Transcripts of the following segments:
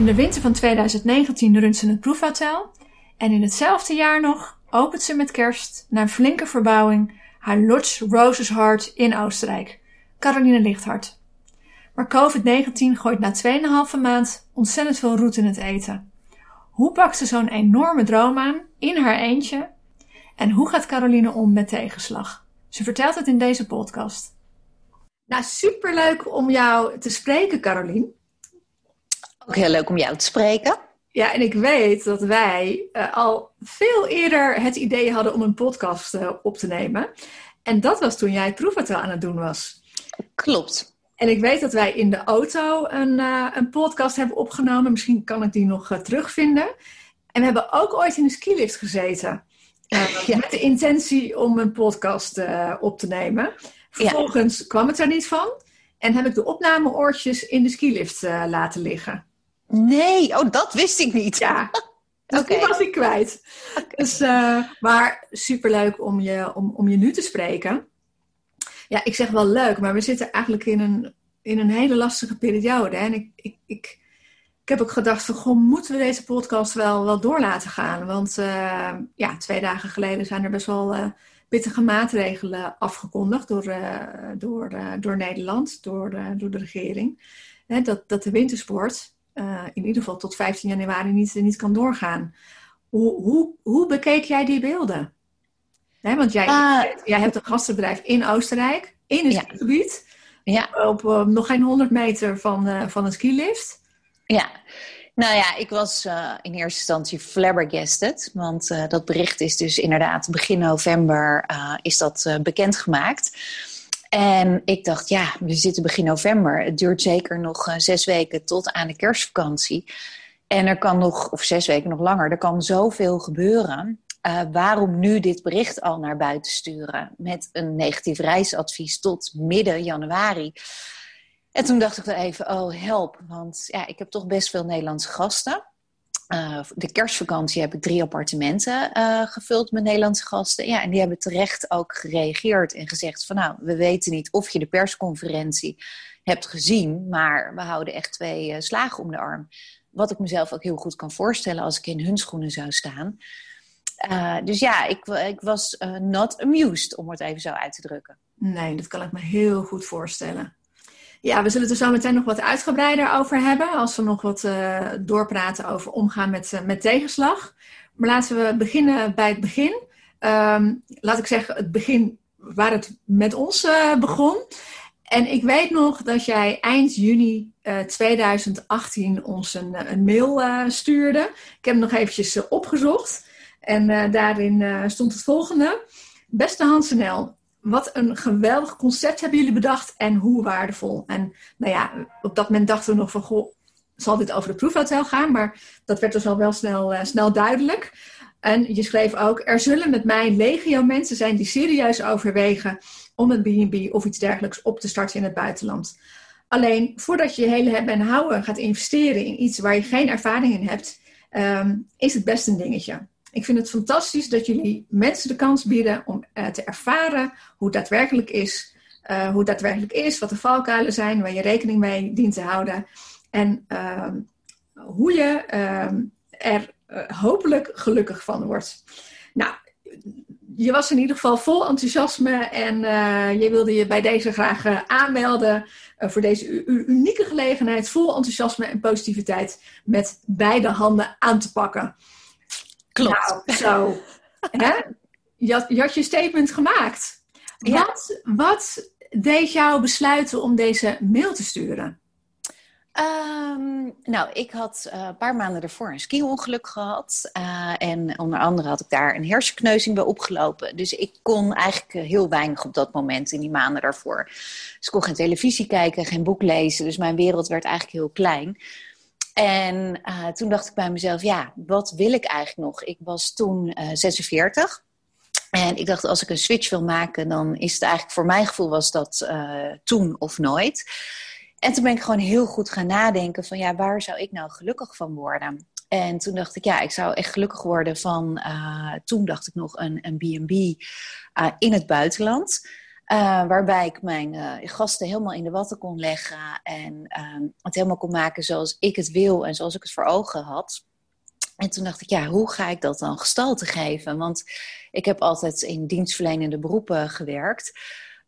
In de winter van 2019 runt ze het proefhotel. En in hetzelfde jaar nog opent ze met kerst, na een flinke verbouwing, haar Lodge Roses Heart in Oostenrijk. Caroline Lichthart. Maar COVID-19 gooit na 2,5 maand ontzettend veel roet in het eten. Hoe pakt ze zo'n enorme droom aan, in haar eentje? En hoe gaat Caroline om met tegenslag? Ze vertelt het in deze podcast. Nou, superleuk om jou te spreken, Caroline. Ook heel leuk om jou te spreken. Ja, en ik weet dat wij uh, al veel eerder het idee hadden om een podcast uh, op te nemen. En dat was toen jij het proefhotel aan het doen was. Klopt. En ik weet dat wij in de auto een, uh, een podcast hebben opgenomen. Misschien kan ik die nog terugvinden. En we hebben ook ooit in een skilift gezeten. ja. Met de intentie om een podcast op te nemen. Vervolgens ja. kwam het er niet van. En heb ik de opnameoortjes in de skilift laten liggen. Nee, oh, dat wist ik niet. Ja, dus okay. die was ik kwijt. Dus, uh, maar superleuk om je, om, om je nu te spreken. Ja, ik zeg wel leuk, maar we zitten eigenlijk in een, in een hele lastige periode. Hè? En ik, ik, ik, ik heb ook gedacht van, goh, moeten we deze podcast wel, wel door laten gaan? Want uh, ja, twee dagen geleden zijn er best wel uh, pittige maatregelen afgekondigd door, door, door Nederland, door, door de regering. Hè, dat, dat de wintersport uh, in ieder geval tot 15 januari niet, niet kan doorgaan. Hoe, hoe, hoe bekeek jij die beelden? Want jij, uh, jij hebt een gastenbedrijf in Oostenrijk, in een ja. skigebied. Ja. Op uh, nog geen 100 meter van, van een skilift. Ja, nou ja, ik was uh, in eerste instantie flabbergasted. Want uh, dat bericht is dus inderdaad begin november uh, is dat bekendgemaakt. En ik dacht, ja, we zitten begin november. Het duurt zeker nog uh, zes weken tot aan de kerstvakantie. En er kan nog, of zes weken nog langer, er kan zoveel gebeuren. Uh, waarom nu dit bericht al naar buiten sturen met een negatief reisadvies tot midden januari? En toen dacht ik wel even, oh help, want ja, ik heb toch best veel Nederlandse gasten. Uh, de kerstvakantie heb ik drie appartementen uh, gevuld met Nederlandse gasten. Ja, en die hebben terecht ook gereageerd en gezegd van nou, we weten niet of je de persconferentie hebt gezien, maar we houden echt twee uh, slagen om de arm. Wat ik mezelf ook heel goed kan voorstellen als ik in hun schoenen zou staan. dus ja, ik, ik was not amused, om het even zo uit te drukken. Nee, dat kan ik me heel goed voorstellen. Ja, we zullen het er zo meteen nog wat uitgebreider over hebben. Als we nog wat uh, doorpraten over omgaan met, uh, met tegenslag. Maar laten we beginnen bij het begin. Um, laat ik zeggen, het begin waar het met ons uh, begon. En ik weet nog dat jij eind juni 2018 ons een, een mail stuurde. Ik heb hem nog eventjes opgezocht. En daarin stond het volgende. Beste Hans NL, wat een geweldig concept hebben jullie bedacht en hoe waardevol. En nou ja, op dat moment dachten we nog van, goh, zal dit over het proefhotel gaan? Maar dat werd dus al wel snel, uh, snel duidelijk. En je schreef ook, er zullen met mij legio mensen zijn die serieus overwegen om een B&B of iets dergelijks op te starten in het buitenland. Alleen, voordat je je hele hebben en houden gaat investeren in iets waar je geen ervaring in hebt, um, is het best een dingetje. Ik vind het fantastisch dat jullie mensen de kans bieden om uh, te ervaren hoe daadwerkelijk is. Uh, hoe daadwerkelijk is, wat de valkuilen zijn, waar je rekening mee dient te houden. En uh, hoe je ehm, er eh, hopelijk gelukkig van wordt. Nou, je was in ieder geval vol enthousiasme en je wilde je bij deze graag aanmelden voor deze unieke gelegenheid. Vol enthousiasme en positiviteit met beide handen aan te pakken. Klopt. Nou, zo. Hè? Je, had, je had je statement gemaakt. Ja. Wat, wat deed jou besluiten om deze mail te sturen? Ehm, nou, ik had uh, een paar maanden ervoor een ski-ongeluk gehad. Uh, en onder andere had ik daar een hersenkneuzing bij opgelopen. Dus ik kon eigenlijk eh, heel weinig op dat moment in die maanden daarvoor. Dus ik kon geen televisie kijken, geen boek lezen. Dus mijn wereld werd eigenlijk heel klein. En toen dacht ik bij mezelf, ja, wat wil ik eigenlijk nog? Ik was toen 46. En ik dacht, als ik een switch wil maken, dan is het eigenlijk voor mijn gevoel was dat toen of nooit. En toen ben ik gewoon heel goed gaan nadenken van ja, waar zou ik nou gelukkig van worden? En toen dacht ik, ja, ik zou echt gelukkig worden van, toen dacht ik nog een, een B&B in het buitenland. Uh, waarbij ik mijn gasten helemaal in de watten kon leggen en ehm, het helemaal kon maken zoals ik het wil en zoals ik het voor ogen had. En toen dacht ik, ja, hoe ga ik dat dan gestalte geven? Want ik heb altijd in dienstverlenende beroepen gewerkt.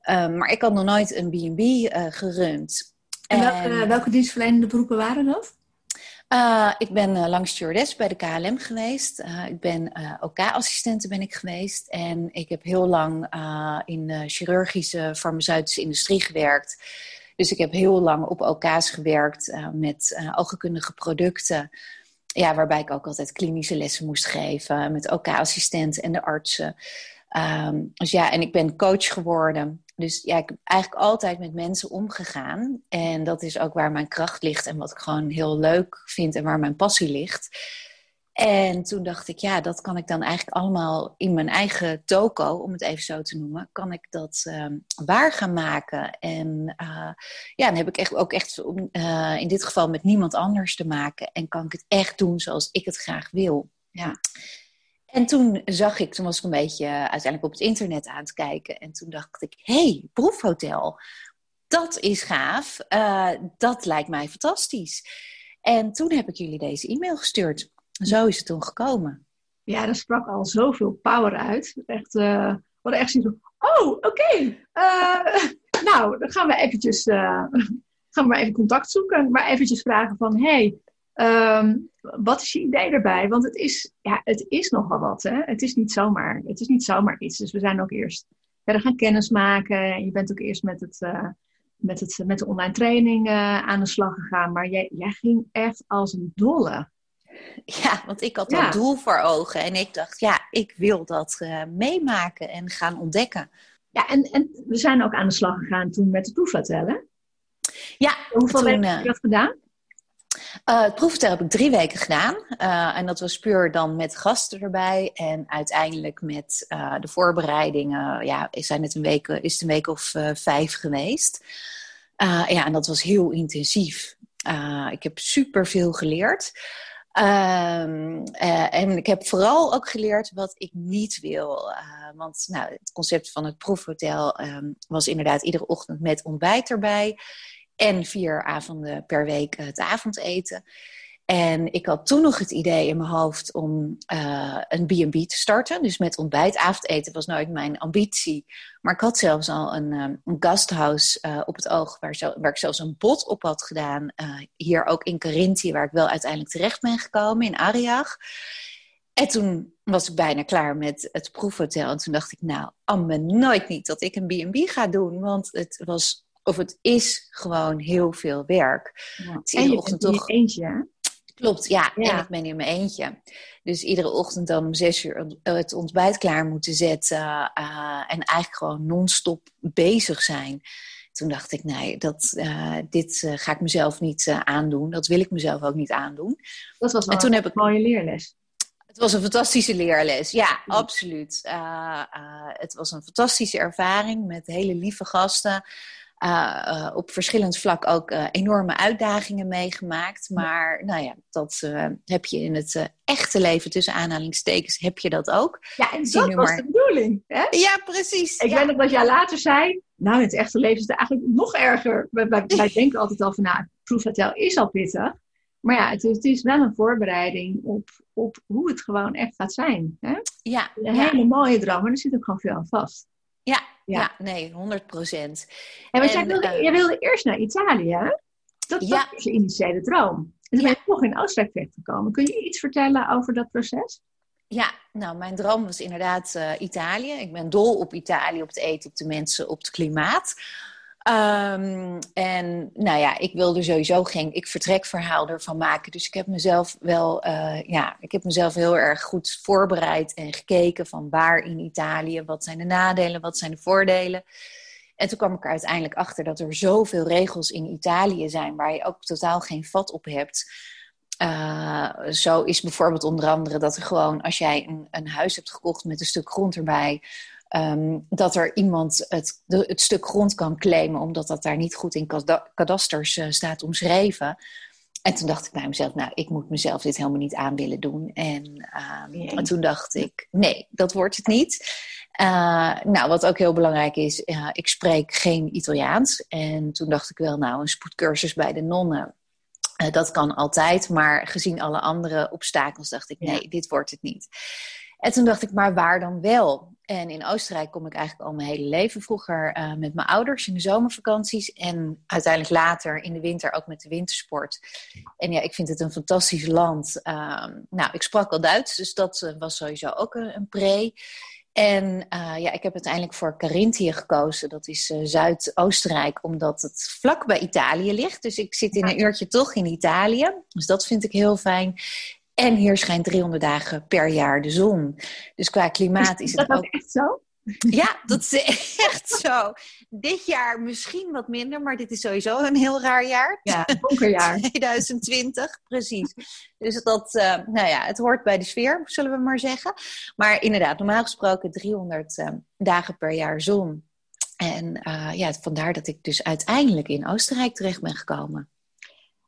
Ehm, maar ik had nog nooit een B&B gerund. En welke, welke dienstverlenende beroepen waren dat? Uh, ik ben uh, langs stewardess bij de KLM geweest. Uh, ik ben OK-assistente ben ik geweest. En ik heb heel lang in de chirurgische farmaceutische industrie gewerkt. Dus ik heb heel lang op OK's gewerkt met oogkundige producten. Ja, waarbij ik ook altijd klinische lessen moest geven met OK-assistenten en de artsen. Um, dus ja, en ik ben coach geworden. Dus ja, ik heb eigenlijk altijd met mensen omgegaan. En dat is ook waar mijn kracht ligt en wat ik gewoon heel leuk vind en waar mijn passie ligt. En toen dacht ik, ja, dat kan ik dan eigenlijk allemaal in mijn eigen toko, om het even zo te noemen, kan ik dat um, waar gaan maken. En uh, ja, dan heb ik echt, ook echt uh, in dit geval met niemand anders te maken. En kan ik het echt doen zoals ik het graag wil. Ja. En toen zag ik, toen was ik een beetje uiteindelijk op het internet aan het kijken. En toen dacht ik, hé, hey, proefhotel. Dat is gaaf. Uh, dat lijkt mij fantastisch. En toen heb ik jullie deze e-mail gestuurd. Zo is het toen gekomen. Ja, er sprak al zoveel power uit. Echt, uh, we echt zo, oh, oké. Eh, nou, dan gaan we eventjes, gaan we maar even contact zoeken. Maar eventjes vragen van, hey, Um, wat is je idee erbij? Want het is, ja, het is nogal wat. Hè? Het, is niet zomaar, het is niet zomaar iets. Dus we zijn ook eerst verder gaan kennismaken. Je bent ook eerst met, het, uh, met, het, met de online training uh, aan de slag gegaan. Maar jij, jij ging echt als een dolle. Ja, want ik had dat doel voor ogen. En ik dacht, ja, ik wil dat uh, meemaken en gaan ontdekken. Ja, en, en we zijn ook aan de slag gegaan toen met de proefvertellen. Ja, hoeveel toen, heb je dat gedaan? Uh, het proefvertel heb ik drie weken gedaan. Uh, en dat was puur dan met gasten erbij. En uiteindelijk met uh, de voorbereidingen. Ja, zijn het een week, is het een week of vijf geweest. ja, en dat was heel intensief. ik heb super veel geleerd. Ehm, en ik heb vooral ook geleerd wat ik niet wil. want nou, het concept van het proefhotel um, was inderdaad iedere ochtend met ontbijt erbij en vier avonden per week het avondeten. En ik had toen nog het idee in mijn hoofd om uh, een B&B te starten. Dus met ontbijt. Avondeten was nooit mijn ambitie. Maar ik had zelfs al een, um, een op het oog... Waar, waar, ik zelfs een bod op had gedaan. Hier ook in Carinthia, waar ik wel uiteindelijk terecht ben gekomen. In Ariag. En toen was ik bijna klaar met het proefhotel. En toen dacht ik, nou, amme nooit niet dat ik een B&B ga doen. Want het was of het is gewoon heel veel werk. Ja. Het is iedere ochtend toch. eentje, Klopt, ja. En ik ben in mijn eentje. Dus iedere ochtend dan om zes uur het ontbijt klaar moeten zetten. Uh, en eigenlijk gewoon non-stop bezig zijn. Toen dacht ik, nee, dat, uh, dit uh, ga ik mezelf niet aandoen. Dat wil ik mezelf ook niet aandoen. Dat was wel en toen een heb ik... mooie leerles. Het was een fantastische leerles, ja, absoluut. het was een fantastische ervaring met hele lieve gasten. Uh, op verschillend vlak ook uh, enorme uitdagingen meegemaakt. Maar nou ja, dat heb je in het echte leven, tussen aanhalingstekens, heb je dat ook. Ja, en dat was de bedoeling. Hè? Ja, precies. Ik ja. weet nog wat jij later zei. Nou, in het echte leven is het eigenlijk nog erger. Wij, wij, denken altijd al van, nou, proefvertel is al pittig. Maar ja, het is, het is, wel een voorbereiding op, op hoe het gewoon echt gaat zijn. Hè? Ja. Een hele mooie droom, maar er zit ook gewoon veel aan vast. Ja, ja. nee, 100 procent. En, en jij, wilde, uh, jij wilde eerst naar Italië, hè? Dat, ja. was je initiële droom. En toen ben je toch in Oostenrijk terechtgekomen. Kun je iets vertellen over dat proces? Ja, nou, mijn droom was inderdaad uh, Italië. Ik ben dol op Italië, op het eten, op de mensen, op het klimaat. Ehm, en nou ja, ik wilde sowieso geen ik vertrekverhaal ervan maken. Dus ik heb mezelf wel, uh, ja, ik heb mezelf heel erg goed voorbereid en gekeken van waar in Italië, wat zijn de nadelen, wat zijn de voordelen. En toen kwam ik er uiteindelijk achter dat er zoveel regels in Italië zijn waar je ook totaal geen vat op hebt. Uh, zo is bijvoorbeeld onder andere dat er gewoon, als jij een, een huis hebt gekocht met een stuk grond erbij, um, dat er iemand het, de, het, stuk grond kan claimen, omdat dat daar niet goed in kadasters uh, staat omschreven. En toen dacht ik bij mezelf, nou, ik moet mezelf dit helemaal niet aan willen doen. En, um, en toen dacht ik, nee, dat wordt het niet. Uh, nou, wat ook heel belangrijk is, uh, ik spreek geen Italiaans. En toen dacht ik wel, nou, een spoedcursus bij de nonnen, uh, dat kan altijd. Maar gezien alle andere obstakels dacht ik, nee, ja. dit wordt het niet. En toen dacht ik, maar waar dan wel? En in Oostenrijk kom ik eigenlijk al mijn hele leven. Vroeger uh, met mijn ouders in de zomervakanties. En uiteindelijk later in de winter ook met de wintersport. En ja, ik vind het een fantastisch land. Uh, nou, ik sprak al Duits, dus dat uh, was sowieso ook een, een pre. En uh, ja, ik heb uiteindelijk voor Carinthië gekozen. Dat is uh, Zuid-Oostenrijk, omdat het vlak bij Italië ligt. Dus ik zit in een uurtje toch in Italië. Dus dat vind ik heel fijn. En hier schijnt 300 dagen per jaar de zon. Dus qua klimaat is, is het dat ook... echt zo? Ja, dat is echt zo. Dit jaar misschien wat minder, maar dit is sowieso een heel raar jaar. Ja, donker jaar. 2020, precies. Dus dat, uh, nou ja, het hoort bij de sfeer, zullen we maar zeggen. Maar inderdaad, normaal gesproken 300 uh, dagen per jaar zon. En uh, ja, vandaar dat ik dus uiteindelijk in Oostenrijk terecht ben gekomen.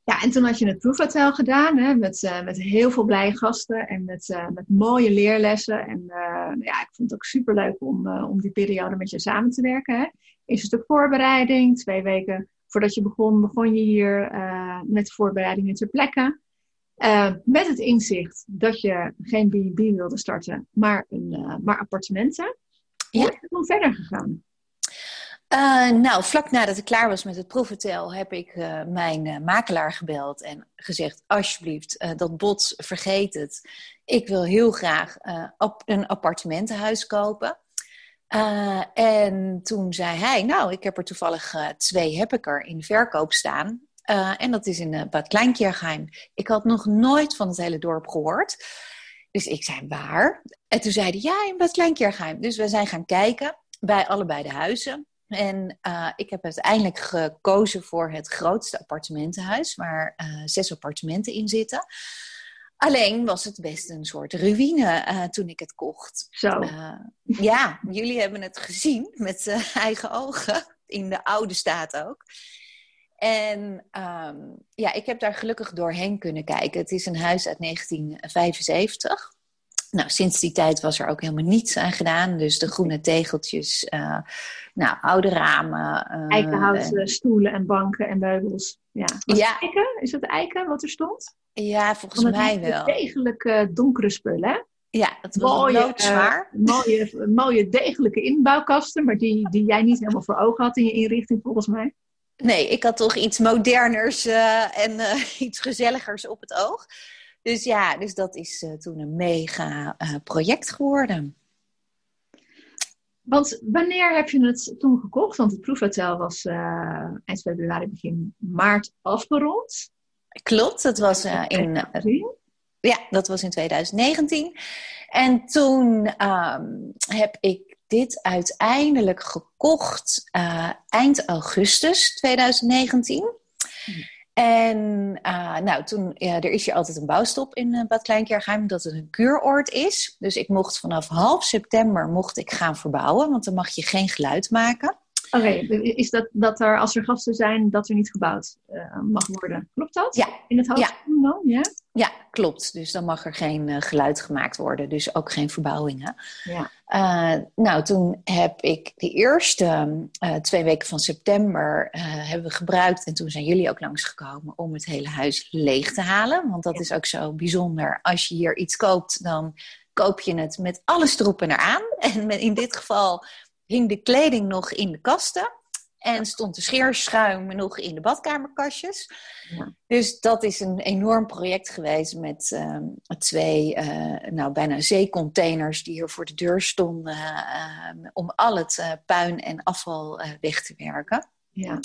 Ja, en toen had je het proefhotel gedaan hè, met, uh, met heel veel blije gasten en met, uh, met mooie leerlessen. En uh, ja, ik vond het ook superleuk om, om die periode met je samen te werken. Hè. Eerst een stuk voorbereiding, twee weken voordat je begon, begon je hier met de voorbereidingen ter plekke. met het inzicht dat je geen B&B wilde starten, maar, een, maar appartementen. Hoe ja. is het toen verder gegaan? Uh, nou, vlak nadat ik klaar was met het proefhotel heb ik uh, mijn uh, makelaar gebeld en gezegd: Alsjeblieft, dat bod, vergeet het. Ik wil heel graag een appartementenhuis kopen. en toen zei hij: Nou, ik heb er toevallig twee heb ik er in verkoop staan. en dat is in Bad Kleinkjergeheim. Ik had nog nooit van het hele dorp gehoord. Dus ik zei: Waar? En toen zei hij: Ja, in Bad. Dus we zijn gaan kijken bij allebei de huizen. En uh, ik heb uiteindelijk gekozen voor het grootste appartementenhuis, waar uh, zes appartementen in zitten. Alleen was het best een soort ruïne uh, toen ik het kocht. Zo. ja, jullie hebben het gezien met eigen ogen, in de oude staat ook. En um, ja, ik heb daar gelukkig doorheen kunnen kijken. Het is een huis uit 1975. Nou, sinds die tijd was er ook helemaal niets aan gedaan. Dus de groene tegeltjes, uh, nou, oude ramen. Uh, Eikenhouten en... stoelen en banken en meubels. Ja. ja. eiken? Is dat eiken wat er stond? Ja, volgens mij wel. Degelijke donkere spullen, hè? Ja, het was mooie, loodzwaar. Uh, mooie, mooie degelijke inbouwkasten, maar die, die jij niet helemaal voor ogen had in je inrichting, volgens mij. Nee, ik had toch iets moderners en iets gezelligers op het oog. Dus ja, dus dat is toen een mega project geworden. Want wanneer heb je het toen gekocht? Want het proefhotel was uh, eind februari, begin maart afgerond. Klopt, dat was in. ja, dat was in 2019. En toen um, heb ik dit uiteindelijk gekocht eind augustus 2019. Hm. En uh, nou, toen, ja, er is hier altijd een bouwstop in uh, Bad Kleinkjergeheim, dat het een kuuroord is. Dus ik mocht vanaf half september mocht ik gaan verbouwen, want dan mag je geen geluid maken. Oké, okay, is dat dat er als er gasten zijn, dat er niet gebouwd uh, mag worden? Klopt dat? Ja. In het hoofd ja. dan? Ja? ja, klopt. Dus dan mag er geen uh, geluid gemaakt worden, dus ook geen verbouwingen. Ja. Uh, nou, toen heb ik de eerste twee weken van september hebben we gebruikt en toen zijn jullie ook langsgekomen om het hele huis leeg te halen. Want dat ja. is ook zo bijzonder. Als je hier iets koopt, dan koop je het met alles erop en eraan. En in dit geval hing de kleding nog in de kasten. En stond de scheerschuim nog in de badkamerkastjes. Ja. Dus dat is een enorm project geweest met uh, twee, uh, nou bijna zeecontainers die hier voor de deur stonden. Uh, om al het puin en afval weg te werken. Ja.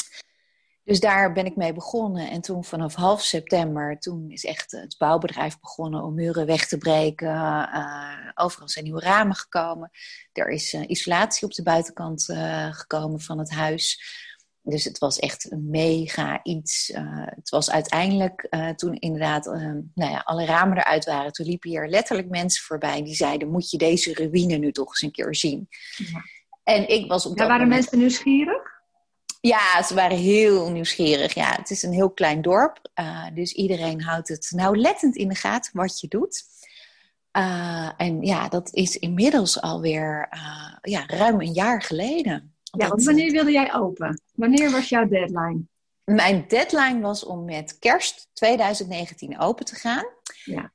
Dus daar ben ik mee begonnen. En toen vanaf half september, toen is echt het bouwbedrijf begonnen om muren weg te breken. Uh, overal zijn nieuwe ramen gekomen. Er is uh, isolatie op de buitenkant uh, gekomen van het huis. Dus het was echt een mega iets. het was uiteindelijk, toen inderdaad nou ja, alle ramen eruit waren, toen liepen hier letterlijk mensen voorbij die zeiden: Moet je deze ruïne nu toch eens een keer zien? Ja. En ik was op Ja, dat waren moment... mensen nieuwsgierig? Ja, ze waren heel nieuwsgierig. Ja, het is een heel klein dorp. Uh, dus iedereen houdt het nauwlettend in de gaten wat je doet. Uh, en ja, dat is inmiddels alweer uh, ja, ruim een jaar geleden. Ja, want wanneer wilde jij open? Wanneer was jouw deadline? Mijn deadline was om met kerst 2019 open te gaan. Ja.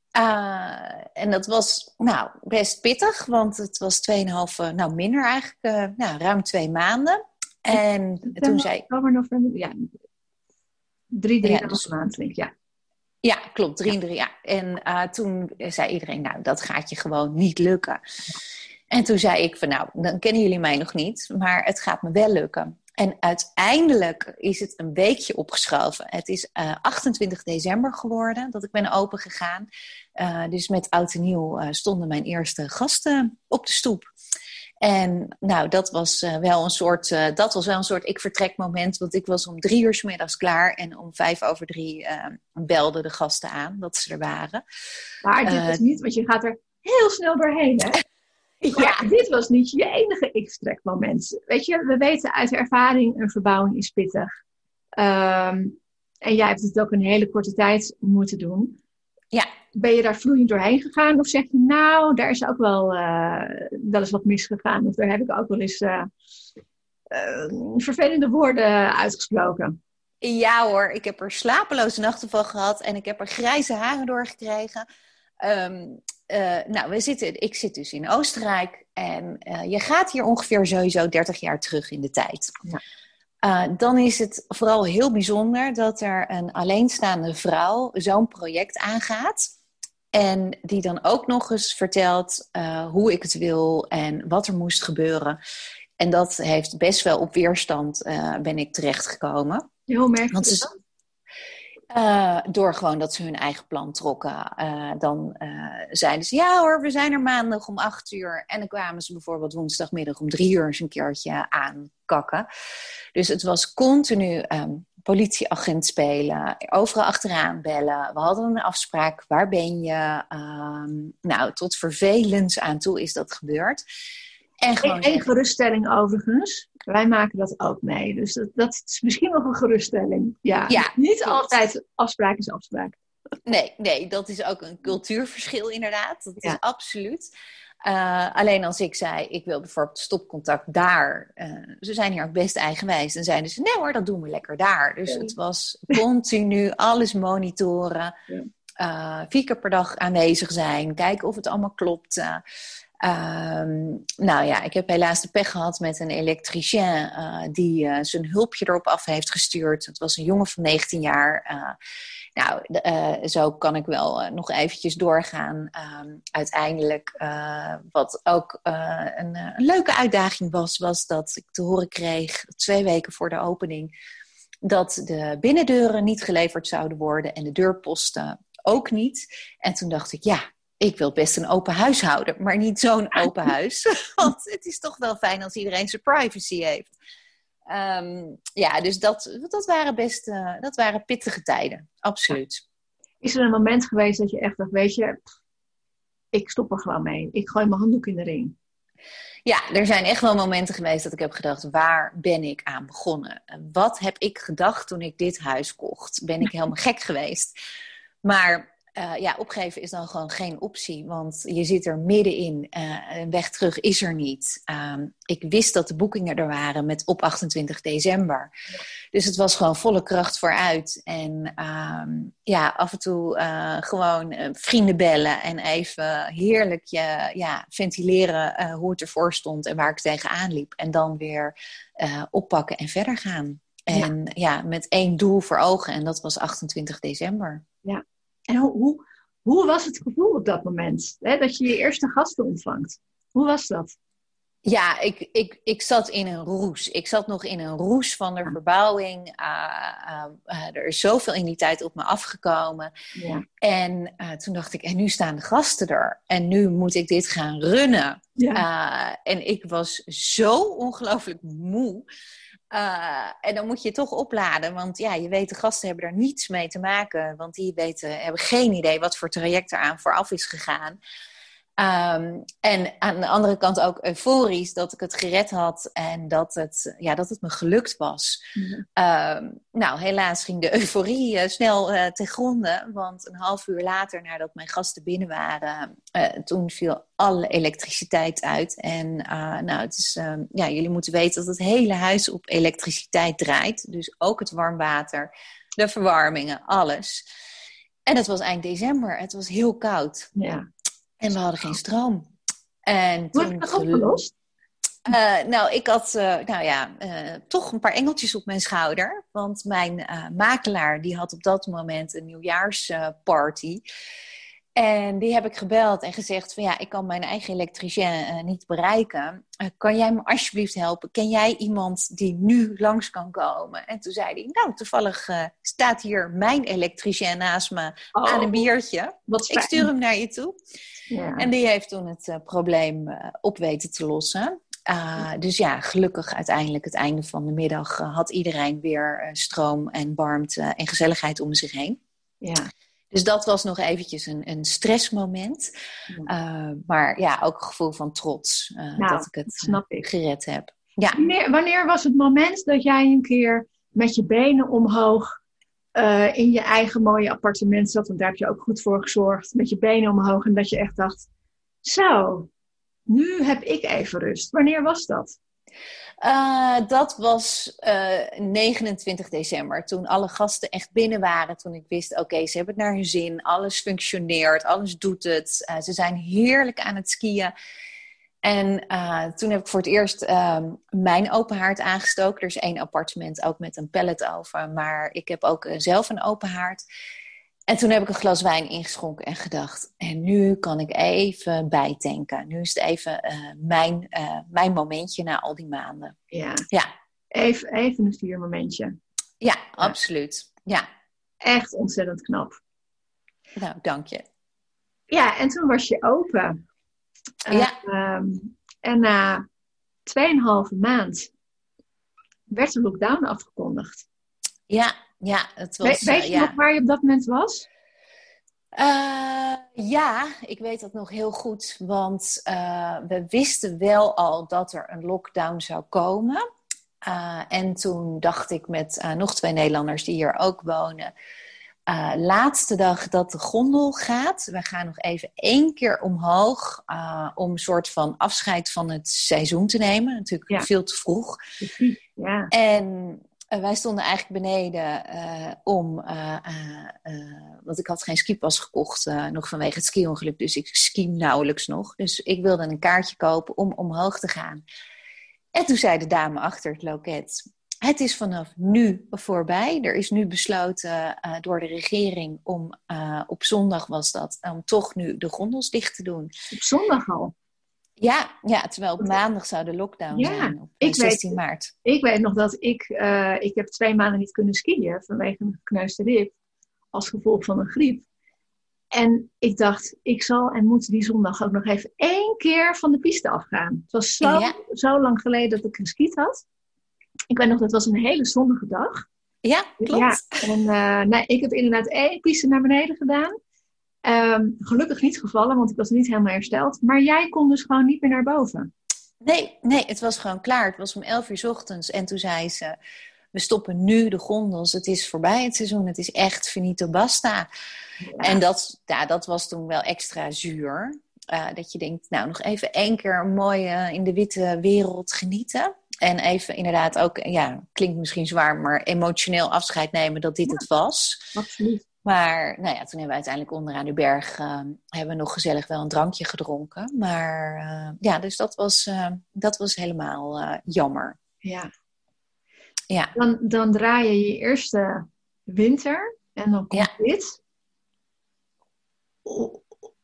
en dat was nou, best pittig, want het was 2,5, nou minder eigenlijk, nou, ruim twee maanden. En September, toen zei Oktober, november, ja. Drie, drie Ja, dus- maand, denk ik, ja. Ja, klopt. Drie en drie. Ja. En uh, toen zei iedereen, nou, dat gaat je gewoon niet lukken. En toen zei ik van, nou, dan kennen jullie mij nog niet, maar het gaat me wel lukken. En uiteindelijk is het een weekje opgeschoven. Het is uh, 28 december geworden dat ik ben open gegaan. Uh, dus met oud en nieuw stonden mijn eerste gasten op de stoep. En nou, dat was uh, wel een soort, uh, dat was wel een soort ik vertrek moment. Want ik was om drie uur s middags klaar. En om vijf over drie uh, belden de gasten aan dat ze er waren. Maar dit is niet, want je gaat er heel snel doorheen, hè? ja. Maar dit was niet je enige ik-vertrek moment. Weet je, we weten uit ervaring, een verbouwing is pittig. Um, en jij hebt het ook een hele korte tijd moeten doen. Ja. Ben je daar vloeiend doorheen gegaan? Of zeg je, nou, daar is ook wel, uh, wel eens wat misgegaan. Of daar heb ik ook wel eens uh, uh, vervelende woorden uitgesproken. Ja hoor, ik heb er slapeloze nachten van gehad. En ik heb er grijze haren door gekregen. Um, nou, we zitten, ik zit dus in Oostenrijk. En je gaat hier ongeveer sowieso 30 jaar terug in de tijd. Ja. Uh, dan is het vooral heel bijzonder dat er een alleenstaande vrouw zo'n project aangaat. En die dan ook nog eens vertelt uh, hoe ik het wil en wat er moest gebeuren. En dat heeft best wel op weerstand uh, ben ik terechtgekomen. Hoe merk je dat? Uh, door gewoon dat ze hun eigen plan trokken. Uh, dan uh, zeiden ze, ja hoor, we zijn er maandag om acht uur. En dan kwamen ze bijvoorbeeld woensdagmiddag om drie uur eens een keertje aankakken. Dus het was continu um, politieagent spelen, overal achteraan bellen. We hadden een afspraak, waar ben je? Um, nou, tot vervelens aan toe is dat gebeurd. En gewoon geruststelling overigens. Wij maken dat ook mee. Dus dat, dat is misschien nog een geruststelling. Ja, ja niet altijd afspraak is afspraak. Nee, nee, dat is ook een cultuurverschil inderdaad. Dat ja. is absoluut. Uh, alleen als ik zei, ik wil bijvoorbeeld stopcontact daar. Uh, ze zijn hier ook best eigenwijs. Dan zeiden ze, nee hoor, dat doen we lekker daar. Dus het was continu alles monitoren. Ja. Uh, vier keer per dag aanwezig zijn. Kijken of het allemaal klopt. Um, nou ja, ik heb helaas de pech gehad met een elektricien uh, die uh, zijn hulpje erop af heeft gestuurd. Het was een jongen van 19 jaar. Uh, nou, zo kan ik wel nog eventjes doorgaan. Um, uiteindelijk, wat ook een, een, leuke uitdaging was, was dat ik te horen kreeg twee weken voor de opening dat de binnendeuren niet geleverd zouden worden en de deurposten ook niet. En toen dacht ik, ja, ik wil best een open huis houden, maar niet zo'n open huis. Want het is toch wel fijn als iedereen zijn privacy heeft. Um, ja, dus dat, dat waren best uh, dat waren pittige tijden, absoluut. Is er een moment geweest dat je echt dacht, weet je, ik stop er gewoon mee. Ik gooi mijn handdoek in de ring. Ja, er zijn echt wel momenten geweest dat ik heb gedacht, waar ben ik aan begonnen? Wat heb ik gedacht toen ik dit huis kocht? Ben ik helemaal gek geweest? Maar uh, ja, opgeven is dan gewoon geen optie, want je zit er middenin. Uh, een weg terug is er niet. Um, ik wist dat de boekingen er waren met op 28 december. Dus het was gewoon volle kracht vooruit. En um, ja, af en toe uh, gewoon vrienden bellen en even heerlijk je, ja, ventileren hoe het ervoor stond en waar ik tegenaan liep. En dan weer oppakken en verder gaan. En ja. ja, met één doel voor ogen en dat was 28 december. Ja. En hoe, hoe, hoe was het gevoel op dat moment? Hè, dat je je eerste gasten ontvangt. Hoe was dat? Ja, ik, ik, ik zat in een roes. Ik zat nog in een roes van de verbouwing. Uh, uh, er is zoveel in die tijd op me afgekomen. Ja. En toen dacht ik, en nu staan de gasten er. En nu moet ik dit gaan runnen. Ja. en ik was zo ongelooflijk moe. En dan moet je toch opladen, want ja, je weet, de gasten hebben daar niets mee te maken. Want die weten, hebben geen idee wat voor traject er aan vooraf is gegaan. Ehm, en aan de andere kant ook euforisch dat ik het gered had en dat het, ja, dat het me gelukt was. Ehm, nou, helaas ging de euforie uh, snel uh, ten gronde, want een half uur later, nadat mijn gasten binnen waren, uh, toen viel alle elektriciteit uit. En nou, het is, ehm, ja, jullie moeten weten dat het hele huis op elektriciteit draait. Dus ook het warm water, de verwarmingen, alles. En het was eind december. Het was heel koud. Ja. En we hadden geen stroom. En toen Hoe heb opgelost? Uh, nou, ik had uh, nou ja, uh, toch een paar engeltjes op mijn schouder. Want mijn makelaar die had op dat moment een nieuwjaarsparty. En die heb ik gebeld en gezegd van ja, ik kan mijn eigen elektricien uh, niet bereiken. Uh, kan jij me alsjeblieft helpen? Ken jij iemand die nu langs kan komen? En toen zei hij, nou toevallig uh, staat hier mijn elektricien naast me oh, aan een biertje. Ik stuur hem naar je toe. Ja. En die heeft toen het probleem op weten te lossen. dus ja, gelukkig uiteindelijk het einde van de middag had iedereen weer stroom en warmte en gezelligheid om zich heen. Ja. Dus dat was nog eventjes een, een stressmoment. Uh, maar ja, ook een gevoel van trots uh, nou, dat ik het snap ik. gered heb. Ja. Wanneer, wanneer, was het moment dat jij een keer met je benen omhoog uh, in je eigen mooie appartement zat? Want daar heb je ook goed voor gezorgd. Met je benen omhoog en dat je echt dacht, zo, nu heb ik even rust. Wanneer was dat? Uh, dat was uh, eh, 29 december, toen alle gasten echt binnen waren. Toen ik wist, oké, ze hebben het naar hun zin. Alles functioneert, alles doet het. Uh, ze zijn heerlijk aan het skiën. En toen heb ik voor het eerst ehm, mijn open haard aangestoken. Er is één appartement ook met een pallet over. Maar ik heb ook zelf een open haard. En toen heb ik een glas wijn ingeschonken en gedacht, en nu kan ik even bijtanken. Nu is het even uh, mijn, uh, mijn momentje na al die maanden. Ja. ja. Even, even een vier momentje. Ja, absoluut. Ja. Echt ontzettend knap. Nou, dank je. Ja, en toen was je open. Ja. Uh, en na tweeënhalve maand werd de lockdown afgekondigd. Ja, ja, het was... weet eh, je nog waar je op dat moment was? Uh, ja, ik weet dat nog heel goed. Want uh, we wisten wel al dat er een lockdown zou komen. Uh, en toen dacht ik met nog twee Nederlanders die hier ook wonen. laatste dag dat de gondel gaat. We gaan nog even één keer omhoog. om een soort van afscheid van het seizoen te nemen. Natuurlijk veel te vroeg. Ja. En eh, wij stonden eigenlijk beneden uh, om, uh, want ik had geen skipas gekocht, nog vanwege het ski-ongeluk, dus ik ski nauwelijks nog. Dus ik wilde een kaartje kopen om omhoog te gaan. En toen zei de dame achter het loket, het is vanaf nu voorbij. Er is nu besloten door de regering om, op zondag was dat, om toch nu de gondels dicht te doen. Op zondag al? Ja, ja, terwijl op maandag zou de lockdown zijn, op ik 16 weet, maart. Ik weet nog dat ik, uh, ik heb twee maanden niet kunnen skiën vanwege een gekneusde rib, als gevolg van een griep. En ik dacht, ik zal en moet die zondag ook nog even één keer van de piste afgaan. Het was zo, zo lang geleden dat ik geskiet had. Ik weet nog, dat was een hele zonnige dag. Ja, klopt. Ja, en uh, nee, ik heb inderdaad één piste naar beneden gedaan. Um, gelukkig niet gevallen, want ik was niet helemaal hersteld. Maar jij kon dus gewoon niet meer naar boven. Nee, nee, het was gewoon klaar. Het was om 11 uur ochtends. En toen zei ze: We stoppen nu de gondels. Het is voorbij het seizoen. Het is echt finito basta. En dat, ja, dat was toen wel extra zuur. Uh, dat je denkt, nou, nog even één keer mooi uh, in de witte wereld genieten. En even inderdaad ook, ja, klinkt misschien zwaar, maar emotioneel afscheid nemen dat dit het was. Absoluut. Maar nou ja, toen hebben we uiteindelijk onderaan de berg uh, hebben we nog gezellig wel een drankje gedronken. Maar uh, ja, dus dat was, uh, dat was helemaal jammer. Ja. ja. Dan, dan draai je je eerste winter en dan komt ja. dit.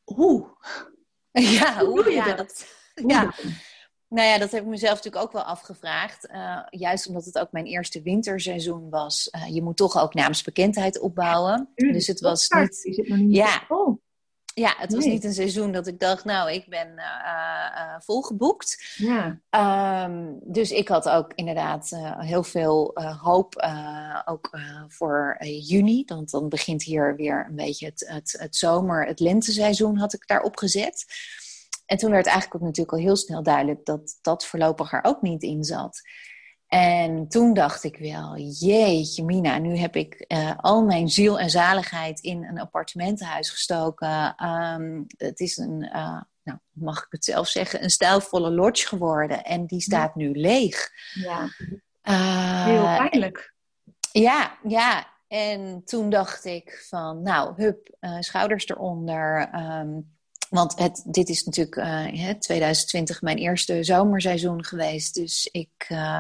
Hoe? Ja, hoe, hoe doe je dat? ja. Nou ja, dat heb ik mezelf natuurlijk ook wel afgevraagd. Uh, juist omdat het ook mijn eerste winterseizoen was. Uh, je moet toch ook naamsbekendheid opbouwen. Ja, dus het was niet. Is het nog niet Ja. Ja, het was Nee. niet een seizoen dat ik dacht, nou, ik ben eh, eh, volgeboekt. ja. Ehm, dus ik had ook inderdaad eh, heel veel eh, hoop, eh, ook eh, voor eh, juni. Want dan begint hier weer een beetje het, het, het zomer, het lenteseizoen had ik daarop gezet. En toen werd eigenlijk ook natuurlijk al heel snel duidelijk dat dat voorlopig er ook niet in zat. En toen dacht ik wel, jeetje Mina, nu heb ik eh, al mijn ziel en zaligheid in een appartementenhuis gestoken. Ehm, het is een, eh, nou, mag ik het zelf zeggen, een stijlvolle lodge geworden. En die staat nu leeg. ja. Eh, Heel pijnlijk. ja, ja. En toen dacht ik van, nou, hup, schouders eronder. Ehm, want het, dit is natuurlijk eh, hè, 2020 mijn eerste zomerseizoen geweest. Dus ik eh,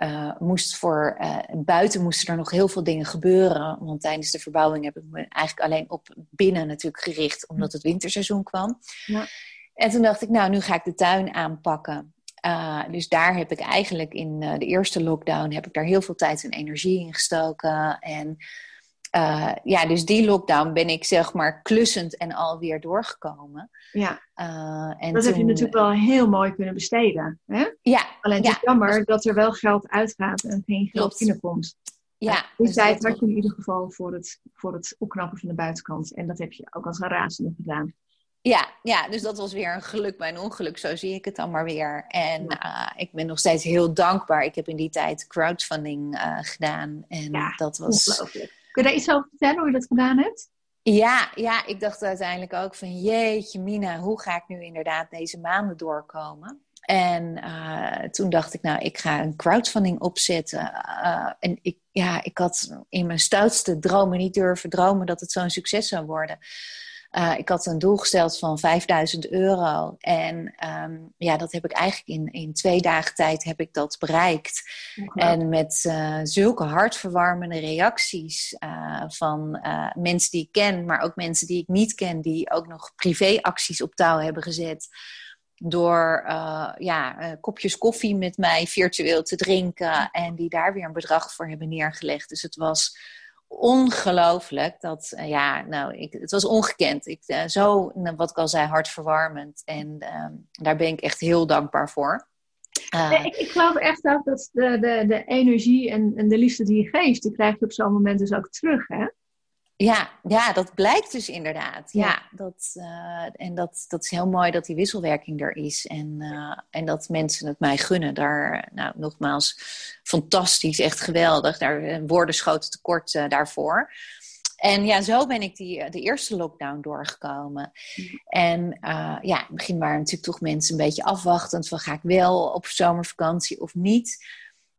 eh, moest voor, eh, buiten moesten er nog heel veel dingen gebeuren. Want tijdens de verbouwing heb ik me eigenlijk alleen op binnen natuurlijk gericht. Omdat het winterseizoen kwam. Ja. En toen dacht ik, nou, nu ga ik de tuin aanpakken. Dus daar heb ik eigenlijk in de eerste lockdown heb ik daar heel veel tijd en energie in gestoken. En uh, ja, dus die lockdown ben ik zeg maar klussend en alweer doorgekomen. Ja, Uh, en dat heb je natuurlijk wel heel mooi kunnen besteden. Hè? Ja, Alleen het Ja, is jammer dat er wel geld uitgaat en geen geld Klopt. binnenkomt. ja. Die dus tijd had je in ieder geval voor het, voor het opknappen van de buitenkant. En dat heb je ook als een razende gedaan. Ja, ja, dus dat was weer een geluk bij een ongeluk. Zo zie ik het dan maar weer. En uh, ik ben nog steeds heel dankbaar. Ik heb in die tijd crowdfunding uh, gedaan. En Ja, dat was. Kun je daar iets over vertellen hoe je dat gedaan hebt? Ja, ja, ik dacht uiteindelijk ook van jeetje Mina, hoe ga ik nu inderdaad deze maanden doorkomen? En uh, toen dacht ik, nou, ik ga een crowdfunding opzetten. Uh, en ik, ja, ik had in mijn stoutste dromen niet durven dromen dat het zo'n succes zou worden. Uh, ik had een doel gesteld van 5000 euro. En um, ja, dat heb ik eigenlijk in, in twee dagen tijd heb ik dat bereikt. En met uh, zulke hartverwarmende reacties uh, van mensen die ik ken, maar ook mensen die ik niet ken, die ook nog privéacties op touw hebben gezet. Door ja, kopjes koffie met mij virtueel te drinken en die daar weer een bedrag voor hebben neergelegd. Dus het was ongelooflijk. Dat, uh, ja, nou, ik, het was ongekend. Ik, uh, zo, wat ik al zei, hartverwarmend. En uh, daar ben ik echt heel dankbaar voor. Nee, ik, ik, geloof echt ook dat de, de, de energie en, en de liefde die je geeft, die krijg je op zo'n moment dus ook terug, hè? Ja, ja, dat blijkt dus inderdaad. Ja, ja dat, uh, en dat, dat is heel mooi dat die wisselwerking er is. En, uh, en dat mensen het mij gunnen. Daar, nou, nogmaals, fantastisch, echt geweldig. Daar eh, woorden schoten tekort uh, daarvoor. En ja, zo ben ik die, de eerste lockdown doorgekomen. Mm. En ja, in het begin waren natuurlijk toch mensen een beetje afwachtend van ga ik wel op zomervakantie of niet.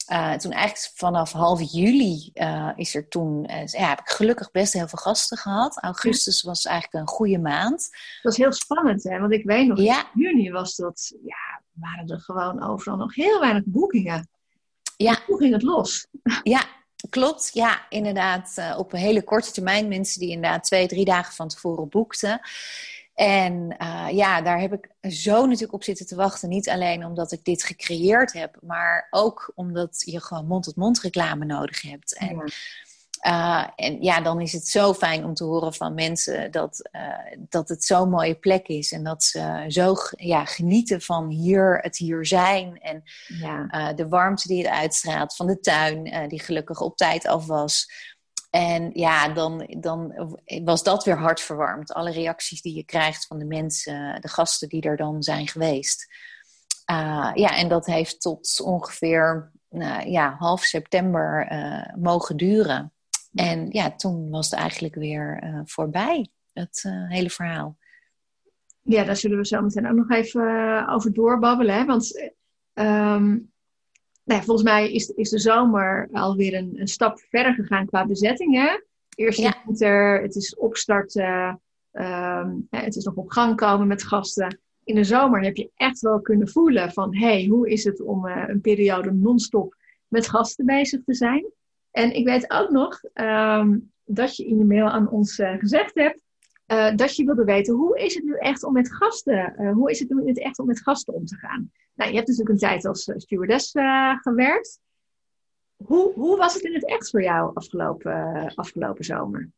Uh, toen eigenlijk vanaf half juli uh, is er toen, uh, ja, heb ik gelukkig best heel veel gasten gehad. Augustus was eigenlijk een goede maand. Dat was heel spannend, hè? Want ik weet nog, ja. in juni was dat, ja, waren er gewoon overal nog heel weinig boekingen. Ja. Hoe ging het los? Ja, klopt. Ja, inderdaad. Op een hele korte termijn. Mensen die inderdaad twee, drie dagen van tevoren boekten. En uh, ja, daar heb ik zo natuurlijk op zitten te wachten. Niet alleen omdat ik dit gecreëerd heb, maar ook omdat je gewoon mond-tot-mond reclame nodig hebt. En, ja. Uh, en ja, dan is het zo fijn om te horen van mensen dat, uh, dat het zo'n mooie plek is. En dat ze zo ja, genieten van hier, het hier zijn. En ja. uh, de warmte die het uitstraalt van de tuin, die gelukkig op tijd af was. En ja, dan, dan was dat weer hartverwarmd. Alle reacties die je krijgt van de mensen, de gasten die er dan zijn geweest. Uh, ja, en dat heeft tot ongeveer uh, ja, half september uh, mogen duren. En ja, toen was het eigenlijk weer voorbij, het hele verhaal. Ja, daar zullen we zo meteen ook nog even over doorbabbelen. Hè? Want um, nou, volgens mij is, is de zomer alweer een, een stap verder gegaan qua bezetting. Hè? Eerst ja. winter, het is opstarten, um, het is nog op gang komen met gasten. In de zomer heb je echt wel kunnen voelen van... hé, hey, hoe is het om uh, een periode non-stop met gasten bezig te zijn? En ik weet ook nog um, dat je in je mail aan ons uh, gezegd hebt... uh, dat je wilde weten, hoe is het nu echt om met gasten, hoe is het nu echt om met gasten om te gaan? Nou, je hebt natuurlijk een tijd als uh, stewardess gewerkt. Hoe, hoe was het in het echt voor jou afgelopen, afgelopen zomer?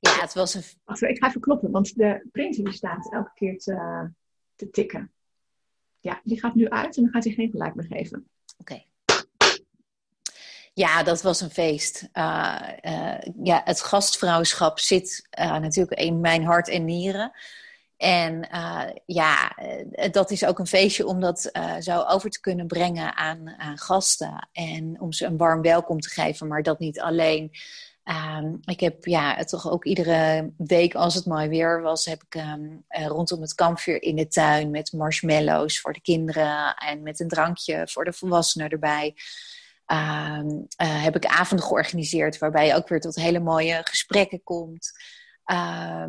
Ja, het was een... Wacht, ik ga even kloppen, want de printer staat elke keer te, te tikken. Ja, die gaat nu uit en dan gaat hij geen gelijk meer geven. Oké. Ja, dat was een feest. Uh, uh, ja, het gastvrouwschap zit uh, natuurlijk in mijn hart en nieren. En ja, dat is ook een feestje om dat zo over te kunnen brengen aan, aan, gasten. En om ze een warm welkom te geven, maar dat niet alleen. Um, ik heb ja, toch ook iedere week, als het mooi weer was, heb ik um, rondom het kampvuur in de tuin met marshmallows voor de kinderen en met een drankje voor de volwassenen erbij. Uh, heb ik avonden georganiseerd waarbij je ook weer tot hele mooie gesprekken komt. Uh,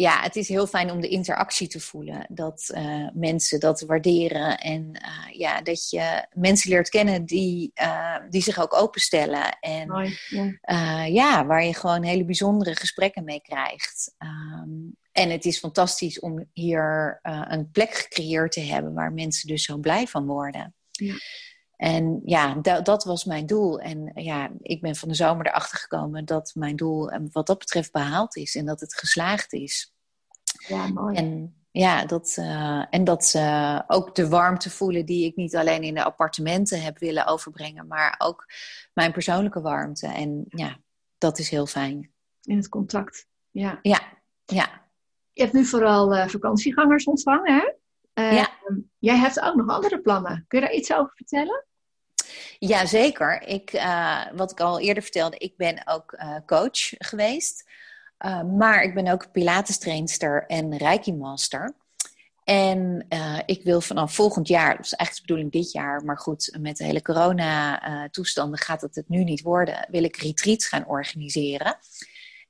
ja, het is heel fijn om de interactie te voelen. Dat uh, mensen dat waarderen. En uh, ja, dat je mensen leert kennen die, uh, die zich ook openstellen. En Mooi, ja. ja. waar je gewoon hele bijzondere gesprekken mee krijgt. Um, en het is fantastisch om hier een plek gecreëerd te hebben waar mensen dus zo blij van worden. Ja. En ja, dat, dat was mijn doel. En ja, ik ben van de zomer erachter gekomen dat mijn doel wat dat betreft behaald is en dat het geslaagd is. Ja, mooi. En ja, dat, uh, en dat uh, ook de warmte voelen die ik niet alleen in de appartementen heb willen overbrengen, maar ook mijn persoonlijke warmte. En ja, dat is heel fijn. In het contact, ja. Ja, ja. Je hebt nu vooral uh, vakantiegangers ontvangen, hè? ja. Jij hebt ook nog andere plannen. Kun je daar iets over vertellen? Ja, zeker. Ik, uh, wat ik al eerder vertelde, ik ben ook uh, coach geweest. Uh, maar ik ben ook Pilates-trainster en Reiki-master. En ik wil vanaf volgend jaar, dat is eigenlijk de bedoeling dit jaar, maar goed, met de hele corona-toestanden gaat het het nu niet worden, wil ik retreats gaan organiseren.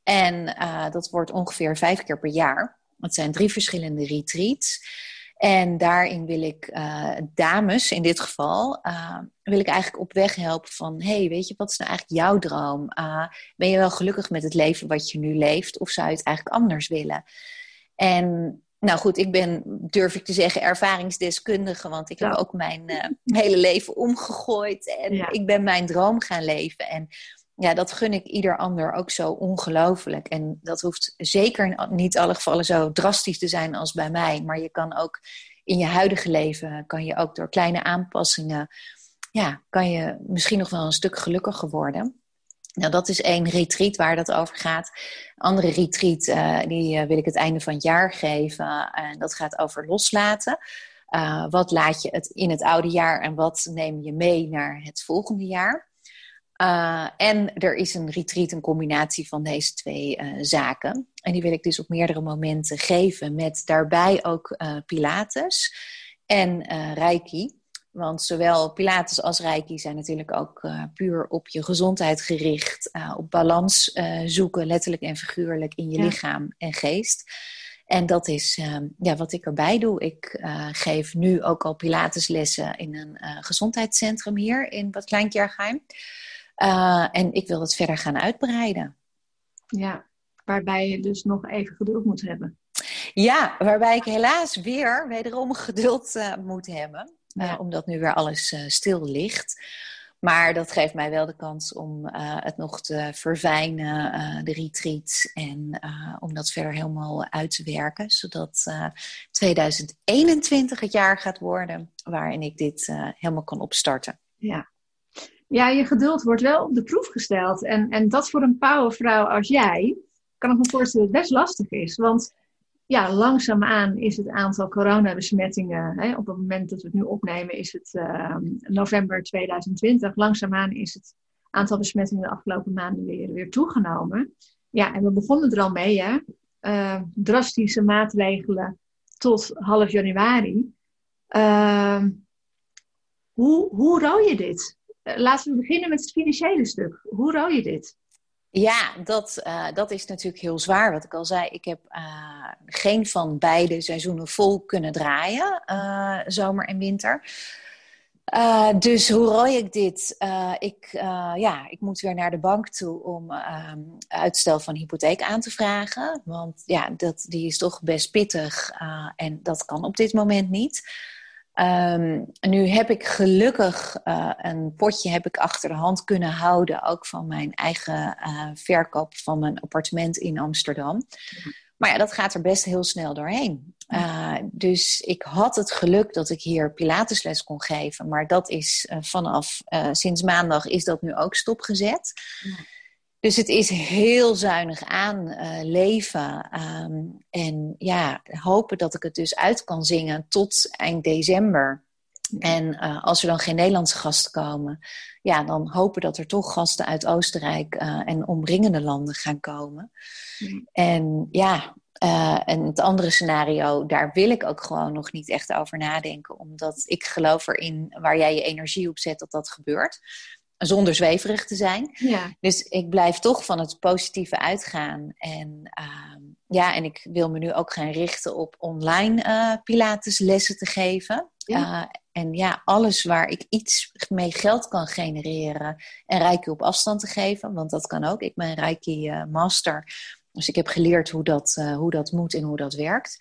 En dat wordt ongeveer vijf keer per jaar. Het zijn drie verschillende retreats. En daarin wil ik uh, dames, in dit geval, uh, wil ik eigenlijk op weg helpen van... hey, weet je, wat is nou eigenlijk jouw droom? Uh, ben je wel gelukkig met het leven wat je nu leeft? Of zou je het eigenlijk anders willen? En nou goed, ik ben, durf ik te zeggen, ervaringsdeskundige. Want ik heb ook mijn hele leven omgegooid. En ja. ik ben mijn droom gaan leven. En ja, dat gun ik ieder ander ook zo ongelooflijk. En dat hoeft zeker in niet alle gevallen zo drastisch te zijn als bij mij. Maar je kan ook in je huidige leven, kan je ook door kleine aanpassingen, ja, kan je misschien nog wel een stuk gelukkiger worden. Nou, dat is één retreat waar dat over gaat. Andere retreat, uh, die uh, wil ik het einde van het jaar geven. En dat gaat over loslaten. Wat laat je het in het oude jaar en wat neem je mee naar het volgende jaar? Uh, en er is een retreat, een combinatie van deze twee uh, zaken. En die wil ik dus op meerdere momenten geven, met daarbij ook uh, Pilates en Reiki. Want zowel Pilates als Reiki zijn natuurlijk ook puur op je gezondheid gericht, op balans zoeken, letterlijk en figuurlijk, in je ja. lichaam en geest. En dat is ja, wat ik erbij doe. Ik geef nu ook al Pilateslessen in een gezondheidscentrum hier in Bad Kleinkjergeheim. Uh, en ik wil het verder gaan uitbreiden. Ja, waarbij je dus nog even geduld moet hebben. Ja, waarbij ik helaas weer wederom geduld uh, moet hebben. Uh, ja. Omdat nu weer alles stil ligt. Maar dat geeft mij wel de kans om het nog te verfijnen, de retreats. En om dat verder helemaal uit te werken. Zodat 2021 het jaar gaat worden waarin ik dit helemaal kan opstarten. Ja, ja, je geduld wordt wel op de proef gesteld. En, en dat voor een powervrouw als jij, kan ik me voorstellen dat het best lastig is. Want ja, langzaamaan is het aantal coronabesmettingen, hè, op het moment dat we het nu opnemen, is het uh, november 2020. Langzaamaan is het aantal besmettingen de afgelopen maanden weer, weer toegenomen. Ja, en we begonnen er al mee, hè. Uh, drastische maatregelen tot half januari. Uh, hoe, hoe rouw je dit? Eh, laten we beginnen met het financiële stuk. Hoe rouw je dit? Ja, dat, uh, dat is natuurlijk heel zwaar. Wat ik al zei, ik heb uh, geen van beide seizoenen vol kunnen draaien, uh, zomer en winter. Dus hoe rooi ik dit? Ik, ja, ik moet weer naar de bank toe om ehm, uitstel van hypotheek aan te vragen. Want ja, dat, die is toch best pittig en dat kan op dit moment niet. Um, nu heb ik gelukkig een potje heb ik achter de hand kunnen houden, ook van mijn eigen verkoop van mijn appartement in Amsterdam. Maar ja, dat gaat er best heel snel doorheen. Uh, dus ik had het geluk dat ik hier Pilatesles kon geven. Maar dat is vanaf sinds maandag is dat nu ook stopgezet. Ja. Dus het is heel zuinig aan leven. Um, en ja, hopen dat ik het dus uit kan zingen tot eind december. En als er dan geen Nederlandse gasten komen, ja, dan hopen dat er toch gasten uit Oostenrijk en omringende landen gaan komen. En ja, uh, en het andere scenario, daar wil ik ook gewoon nog niet echt over nadenken. Omdat ik geloof erin, waar jij je energie op zet, dat dat gebeurt. Zonder zweverig te zijn. Ja. Dus ik blijf toch van het positieve uitgaan. En uh, ja, en ik wil me nu ook gaan richten op online uh, Pilateslessen te geven. Ja. Uh, en ja, alles waar ik iets mee geld kan genereren en Reiki op afstand te geven, want dat kan ook. Ik ben Reiki Master. Dus ik heb geleerd hoe dat, hoe dat moet en hoe dat werkt.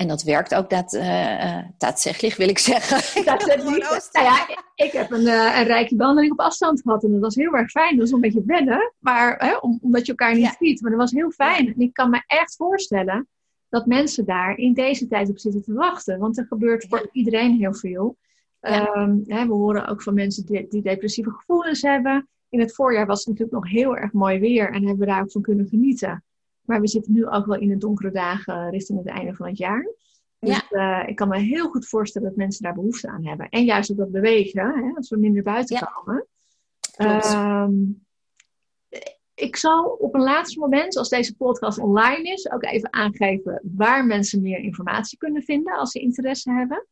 En dat werkt ook dat, uh, wil ik zeggen. nou ja, ik heb een, uh, een rijke behandeling op afstand gehad en dat was heel erg fijn. Dat was een beetje wennen, maar, hè, omdat je elkaar niet ja. ziet. Maar dat was heel fijn. En ik kan me echt voorstellen dat mensen daar in deze tijd op zitten te wachten. Want er gebeurt voor iedereen heel veel. Um, hè, we horen ook van mensen die, die, depressieve gevoelens hebben. In het voorjaar was het natuurlijk nog heel erg mooi weer en hebben we daar ook van kunnen genieten. Maar we zitten nu ook wel in de donkere dagen richting het einde van het jaar. Dus ja. uh, ik kan me heel goed voorstellen dat mensen daar behoefte aan hebben. En juist op dat bewegen, hè, als we minder buiten ja. komen. Um, ik zal op een laatste moment, als deze podcast online is, ook even aangeven waar mensen meer informatie kunnen vinden als ze interesse hebben.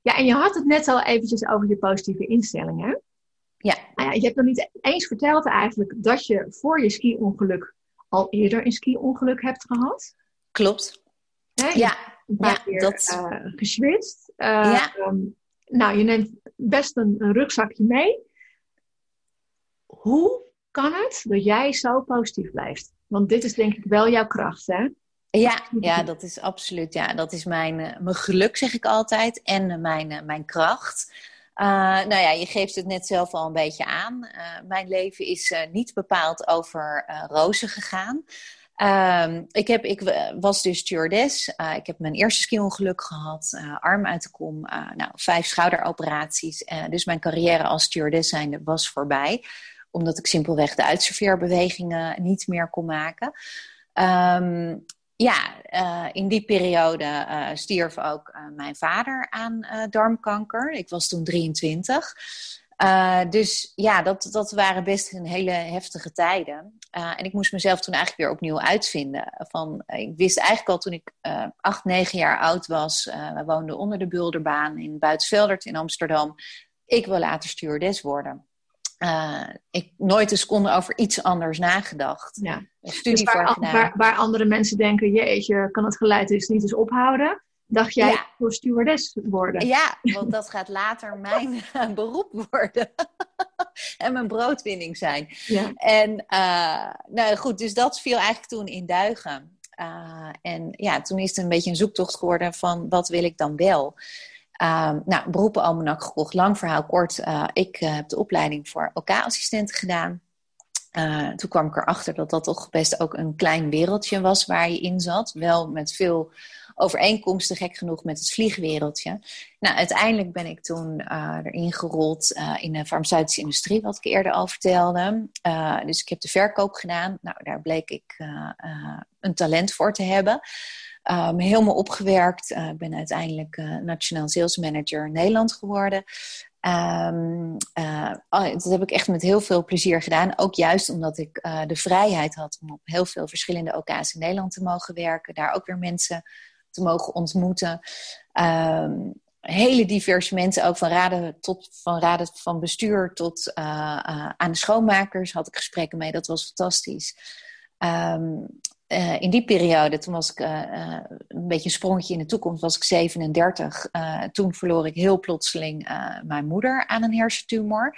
Ja, en je had het net al eventjes over je positieve instellingen. Ja. Nou ja je hebt nog niet eens verteld eigenlijk dat je voor je ski-ongeluk al eerder een ski-ongeluk hebt gehad. Klopt. Hè? Ja, een paar ja, keer dat... Uh, geswitst. Uh, ja. Um, nou, je neemt best een, een, rugzakje mee. Hoe kan het dat jij zo positief blijft? Want dit is denk ik wel jouw kracht, hè? Ja, ja, dat is absoluut. Ja, dat is mijn, uh, mijn geluk, zeg ik altijd. En mijn, mijn kracht. Uh, nou ja, je geeft het net zelf al een beetje aan. Uh, mijn leven is uh, niet bepaald over rozen gegaan. Um, ik, heb, ik was dus stewardess. ik heb mijn eerste ski-ongeluk gehad. arm uit de kom. nou, vijf schouderoperaties. dus mijn carrière als stewardess zijnde was voorbij. Omdat ik simpelweg de uitserveerbewegingen niet meer kon maken. Um, ja, uh, in die periode uh, stierf ook uh, mijn vader aan darmkanker. Ik was toen 23. dus ja, dat, dat waren best een hele heftige tijden. en ik moest mezelf toen eigenlijk weer opnieuw uitvinden. Van, ik wist eigenlijk al toen ik acht, negen jaar oud was. we woonden onder de Bulderbaan in Buitenveldert in Amsterdam. Ik wil later stewardess worden uh, ik nooit een seconde over iets anders nagedacht. Ja. Studie dus waar, waar, waar, andere mensen denken, jeetje, kan het geluid dus niet eens ophouden? Dacht jij ja. voor stewardess worden? Ja, want dat gaat later mijn beroep worden. en mijn broodwinning zijn. Ja. En uh, nou goed, dus dat viel eigenlijk toen in duigen. Uh, en ja, toen is het een beetje een zoektocht geworden van wat wil ik dan wel? Uh, nou, beroepenalmanak gekocht. Lang verhaal kort. Uh, ik uh, heb de opleiding voor OK-assistent gedaan. Eh, toen kwam ik erachter dat dat toch best ook een klein wereldje was waar je in zat. Wel met veel overeenkomsten, gek genoeg, met het vliegwereldje. Nou, uiteindelijk ben ik toen erin gerold in de farmaceutische industrie, wat ik eerder al vertelde. dus ik heb de verkoop gedaan. Nou, daar bleek ik een talent voor te hebben um, helemaal opgewerkt. Uh, ik ben uiteindelijk uh, Nationaal Sales Manager Nederland geworden. Um, uh, dat heb ik echt met heel veel plezier gedaan. Ook juist omdat ik de vrijheid had om op heel veel verschillende OK's in Nederland te mogen werken. Daar ook weer mensen te mogen ontmoeten. Um, hele diverse mensen, ook van raden, tot, van raden van bestuur tot aan de schoonmakers had ik gesprekken mee. Dat was fantastisch. Uh, in die periode, toen was ik uh, een beetje een sprongetje in de toekomst, was ik 37. toen verloor ik heel plotseling mijn moeder aan een hersentumor.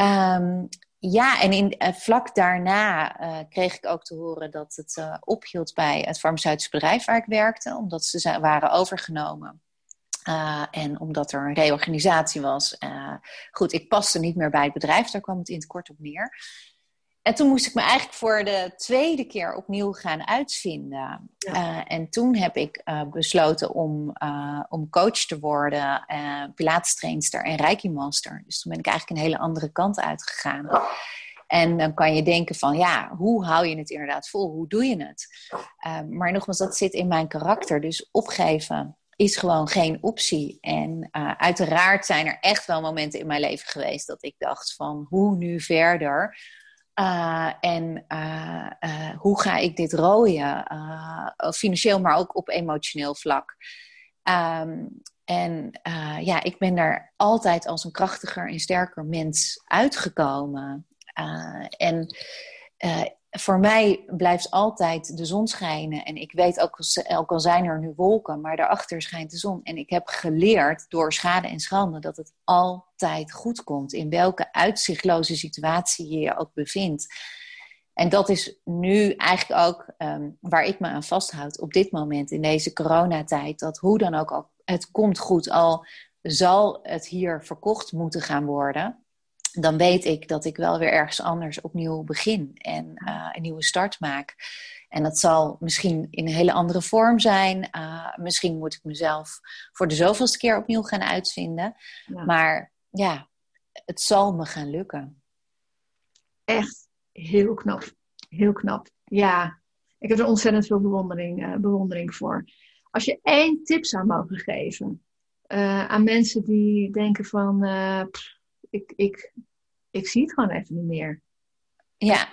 Um, ja, en in, vlak daarna kreeg ik ook te horen dat het ophield bij het farmaceutisch bedrijf waar ik werkte, omdat ze waren overgenomen. en omdat er een reorganisatie was. goed, ik paste niet meer bij het bedrijf, daar kwam het in het kort op neer. En toen moest ik me eigenlijk voor de tweede keer opnieuw gaan uitvinden. Eh, en toen heb ik uh, besloten om, uh, om coach te worden, uh, pilatestrainster en reiki master. Dus toen ben ik eigenlijk een hele andere kant uitgegaan. En dan kan je denken van, ja, hoe hou je het inderdaad vol? Hoe doe je het? maar nogmaals, dat zit in mijn karakter. Dus opgeven is gewoon geen optie. En uiteraard zijn er echt wel momenten in mijn leven geweest dat ik dacht van, hoe nu verder? Uh, en uh, uh, hoe ga ik dit rooien? financieel, maar ook op emotioneel vlak. Um, en ja, ik ben daar altijd als een krachtiger en sterker mens uitgekomen. en voor mij blijft altijd de zon schijnen. En ik weet ook, ook al zijn er nu wolken, maar daarachter schijnt de zon. En ik heb geleerd door schade en schande dat het altijd goed komt. In welke uitzichtloze situatie je je ook bevindt. En dat is nu eigenlijk ook um, waar ik me aan vasthoud op dit moment in deze coronatijd. Dat hoe dan ook, al, het komt goed, al zal het hier verkocht moeten gaan worden dan weet ik dat ik wel weer ergens anders opnieuw begin en uh, een nieuwe start maak. En dat zal misschien in een hele andere vorm zijn. Uh, misschien moet ik mezelf voor de zoveelste keer opnieuw gaan uitvinden. Maar ja, het zal me gaan lukken. Echt heel knap. Heel knap. Ja, ik heb er ontzettend veel bewondering, uh, bewondering voor. Als je één tip zou mogen geven aan mensen die denken van ik, ik, ik zie het gewoon even niet meer. Ja.